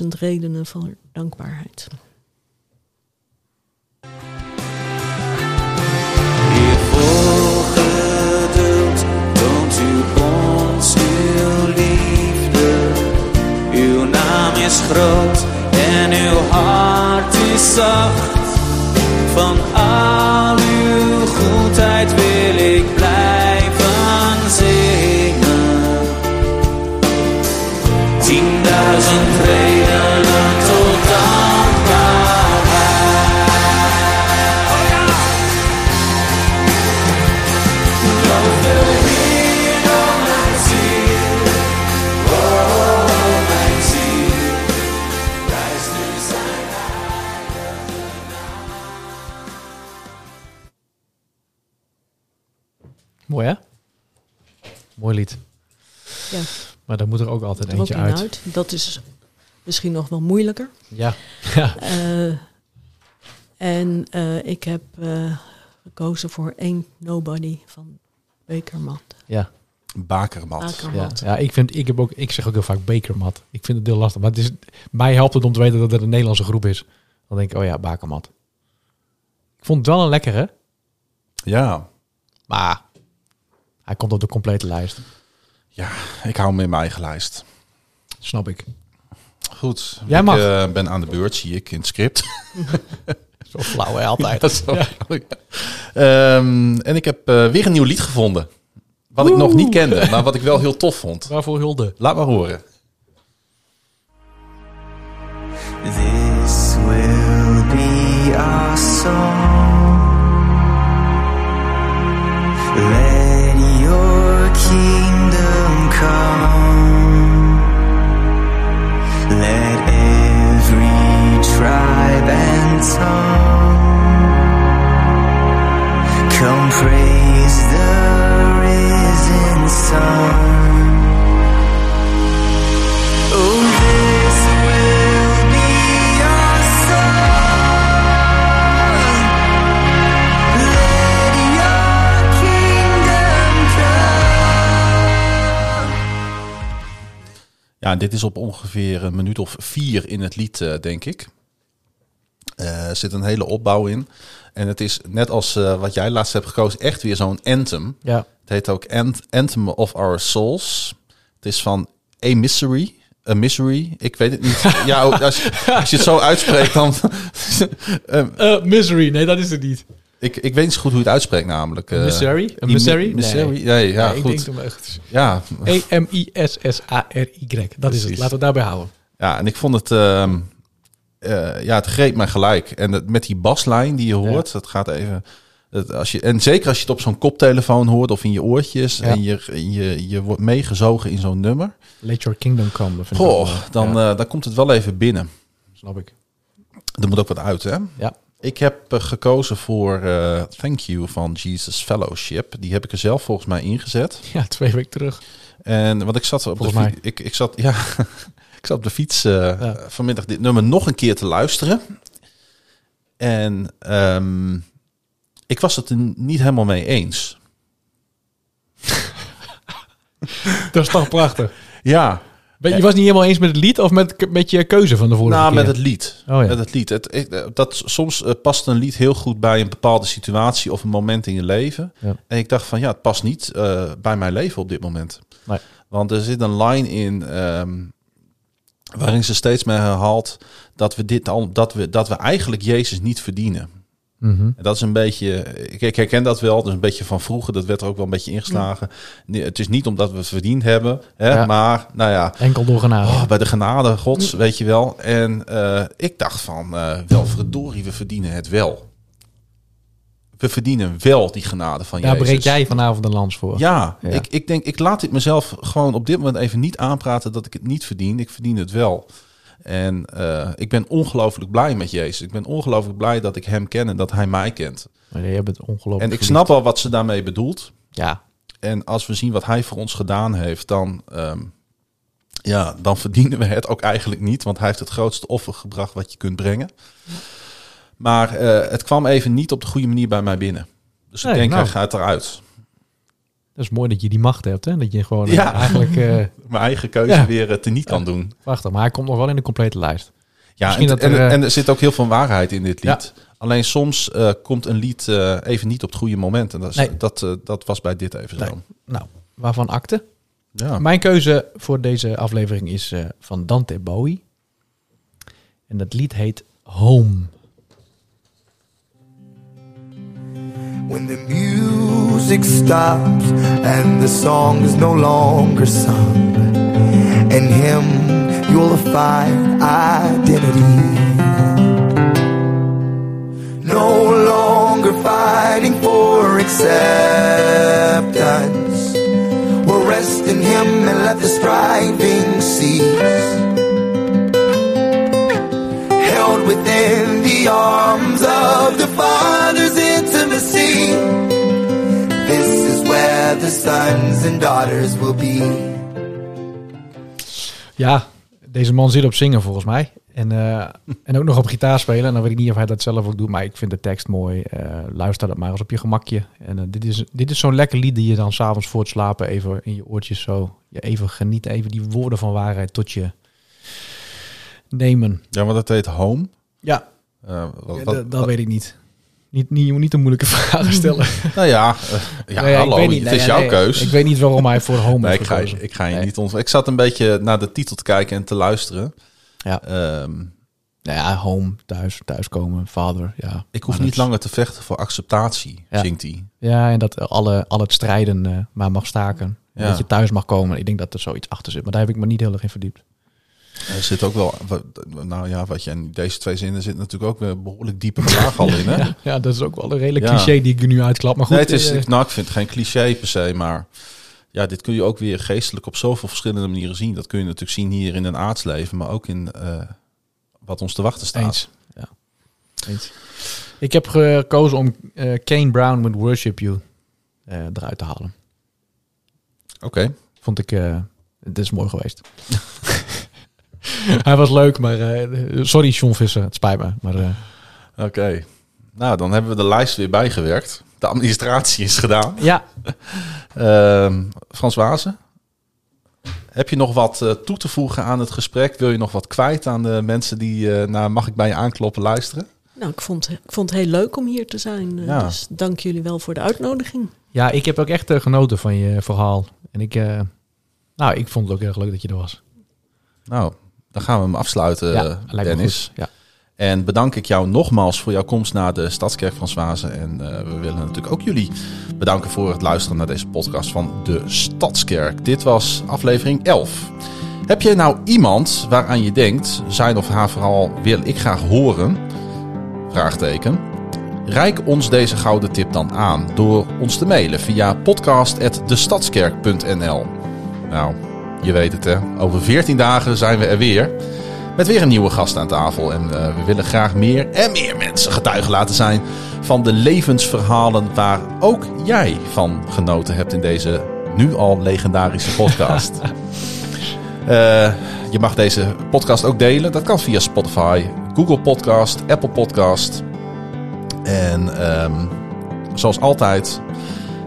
10.000 redenen van dankbaarheid. Uw naam is groot en uw hart is zacht. Van al uw goedheid wil ik blijven zingen. Tienduizend redenen Mooi hè? Mooi lied. Ja, Maar daar moet er ook altijd er ook eentje uit. uit. Dat is misschien nog wel moeilijker. Ja. ja. Eh, en eh, ik heb eh, gekozen voor Ain't Nobody van Bakermat. Ja. Bakermat. Ja. Bakermat. ja, ik, vind, ik, heb ook, ik zeg ook heel vaak Bakermat. Ik vind het heel lastig. Maar het is, mij helpt het om te weten dat het een Nederlandse groep is. Dan denk ik, oh ja, Bakermat. Ik vond het wel een lekkere. Ja, Maar hij komt op de complete lijst. ja, ik hou hem in mijn eigen lijst. Snap ik. Goed, Jij ik mag. eh, ben aan de beurt, zie ik in het script. Zo flauw hè, altijd. Ehm, en ik heb eh, weer een nieuw lied gevonden. Wat ik nog niet kende, maar wat ik wel heel tof vond. Waarvoor hulde? Laat maar horen. This will be our song. Come. Let every tribe and tongue come praise the risen sun. Ja, dit is op ongeveer een minuut of vier in het lied, eh, denk ik. Eh, Er zit een hele opbouw in. En het is net als eh, wat jij laatst hebt gekozen, echt weer zo'n anthem. Ja. Het heet ook Ant- Anthem of Our Souls. Het is van A Misery. A Misery. Ik weet het niet. ja, ook als, je- als je het zo uitspreekt, dan. Eh, misery, nee dat is het niet. Ik, ik weet niet zo goed hoe je het uitspreekt, namelijk. eh, misery? Een I- misery? Misery? Nee, ja, Nee, ik goed. denk dat we echt... Ja, E-M-I-S-S-A-R-Y. Dat is het. Laten we het daarbij houden. Ja, en ik vond het, ehm, eh, ja, het greep mij gelijk. En met die baslijn die je hoort, dat gaat even als je, en zeker als je het op zo'n koptelefoon hoort of in je oortjes Ja. en je, je, je wordt meegezogen in zo'n nummer. Let Your Kingdom Come. ik Goh, dan, ja, eh, dan komt het wel even binnen. snap ik. Er moet ook wat uit, hè? Ja. Ik heb eh, gekozen voor eh, Thank You van Jesus Fellowship. Die heb ik er zelf volgens mij ingezet. Ja, twee weken terug. En want ik zat op Volgens de mij. Ik, ik zat, ja, ik zat op de fiets eh, Ja. vanmiddag dit nummer nog een keer te luisteren. En ehm, ik was het er niet helemaal mee eens. Dat is toch prachtig. Ja, Ben- Je was niet helemaal eens met het lied of met, met je keuze van de vorige nou, keer? met het lied. Oh ja. Met het lied. Het, ik, eh, dat, soms eh, past een lied heel goed bij een bepaalde situatie of een moment in je leven. Ja. En ik dacht van ja, het past niet eh, bij mijn leven op dit moment. Nee. Want er zit een line in ehm, waarin ze steeds meer herhaalt dat we dit al, dat we, dat we eigenlijk Jezus niet verdienen. Mhm. En dat is een beetje, ik, herken dat wel, dat is een beetje van vroeger, dat werd er ook wel een beetje ingeslagen. Nee, het is niet omdat we het verdiend hebben, hè, Ja. maar nou ja, Enkel door genade. Oh, bij de genade gods, weet je wel. En eh, ik dacht van, eh wel verdorie, we verdienen het wel. We verdienen wel die genade van Daar Jezus. breek jij vanavond een lans voor. Ja, Ja. Ik, ik denk, ik laat dit mezelf gewoon op dit moment even niet aanpraten dat ik het niet verdien. Ik verdien het wel. En eh, ik ben ongelooflijk blij met Jezus. Ik ben ongelooflijk blij dat ik hem ken en dat hij mij kent. Maar je bent ongelooflijk En ik snap wel wat ze daarmee bedoelt. Ja, En als we zien wat hij voor ons gedaan heeft, dan, ehm, ja, dan verdienen we het ook eigenlijk niet. Want hij heeft het grootste offer gebracht wat je kunt brengen. Maar eh, het kwam even niet op de goede manier bij mij binnen. Dus Nee, ik denk, nou. hij gaat eruit. Dat is mooi dat je die macht hebt. Hè? Dat je gewoon eh, Ja. eigenlijk... eh Mijn eigen keuze Ja. weer uh, teniet kan doen. prachtig. Maar hij komt nog wel in de complete lijst. Ja, en, dat er, en, eh, en er zit ook heel veel waarheid in dit lied. Alleen soms eh, komt een lied eh, even niet op het goede moment. En dat, is- Nee. dat, eh, dat was bij dit even Nee. zo. Nou, waarvan akte? Ja. Mijn keuze voor deze aflevering is eh, van Dante Bowie. En dat lied heet Home. When the music stops and the song is no longer sung, in Him you'll find identity. No longer fighting for acceptance. We'll rest in Him and let the striving cease. Held within the arms of the Father's the sons and daughters will be. Ja, deze man zit op zingen volgens mij. En, eh, en ook nog op gitaar spelen. En dan weet ik niet of hij dat zelf ook doet. Maar ik vind de tekst mooi. Eh, luister dat maar eens op je gemakje. En eh, dit is, dit is zo'n lekker lied die je dan s'avonds voor het slapen even in je oortjes zo... Je even geniet, even die woorden van waarheid tot je nemen. ja, maar dat heet Home. Ja, Eh, wat- dat, dat weet ik niet. Niet, niet. Je moet niet de moeilijke vragen stellen. Nou ja, eh, ja Nee, hallo, weet niet. het Nee, is jouw nee. keus. Ik weet niet waarom hij voor Home nee, heeft ik ga, gekozen. ik ga je Nee. niet ont. Ik zat een beetje naar de titel te kijken en te luisteren. Ja. Ehm, Nou ja, home, thuis, thuiskomen, vader. Ja, ik hoef niet langer te vechten voor acceptatie, Ja. zingt hij. Ja, en dat alle, al het strijden eh, maar mag staken. Ja. Dat je thuis mag komen. Ik denk dat er zoiets achter zit. Maar daar heb ik me niet heel erg in verdiept. Er zit ook wel, nou ja, wat je in deze twee zinnen zit natuurlijk ook weer een behoorlijk diepe laag al in. Hè? Ja, ja, dat is ook wel een redelijk Ja. cliché die ik nu uitklap. Maar goed, nee, het is, eh, nou, ik vind het geen cliché per se, maar ja, dit kun je ook weer geestelijk op zoveel verschillende manieren zien. Dat kun je natuurlijk zien hier in een aardsleven, maar ook in eh, wat ons te wachten staat. eens. Ja. eens. Ik heb gekozen om eh, Kane Brown met Worship You eruit te halen. Oké, Vond ik, het is mooi geweest. Hij was leuk, maar eh, sorry Sean Visser, het spijt me. Maar eh, oké. Nou, dan hebben we de lijst weer bijgewerkt. De administratie is gedaan. ja, Ehm Frans Wazen, heb je nog wat eh, toe te voegen aan het gesprek? Wil je nog wat kwijt aan de mensen die eh, naar Mag ik bij je aankloppen luisteren? Nou, ik vond, ik vond het heel leuk om hier te zijn. Ja. Dus dank jullie wel voor de uitnodiging. ja, ik heb ook echt genoten van je verhaal. En ik, eh, nou, ik vond het ook erg leuk dat je er was. Nou, dan gaan we hem afsluiten, ja, eh, Dennis. Ja. En bedank ik jou nogmaals voor jouw komst naar de Stadskerk van Zwazen. En eh, we willen natuurlijk ook jullie bedanken voor het luisteren naar deze podcast van de Stadskerk. Dit was aflevering 11. Heb je nou iemand waaraan je denkt, zijn of haar verhaal wil ik graag horen? Vraagteken. Rijk ons deze gouden tip dan aan door ons te mailen via podcast.destadskerk.nl. Nou, je weet het hè. Over 14 dagen zijn we er weer. Met weer een nieuwe gast aan tafel. En eh, we willen graag meer en meer mensen getuigen laten zijn van de levensverhalen waar ook jij van genoten hebt in deze nu al legendarische podcast. Eh, je mag deze podcast ook delen. Dat kan via Spotify, Google Podcast, Apple Podcast. En ehm, zoals altijd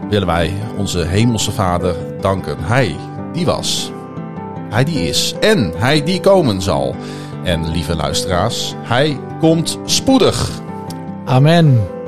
willen wij onze hemelse Vader danken. Hij die was, hij die is en hij die komen zal. En lieve luisteraars, hij komt spoedig. Amen.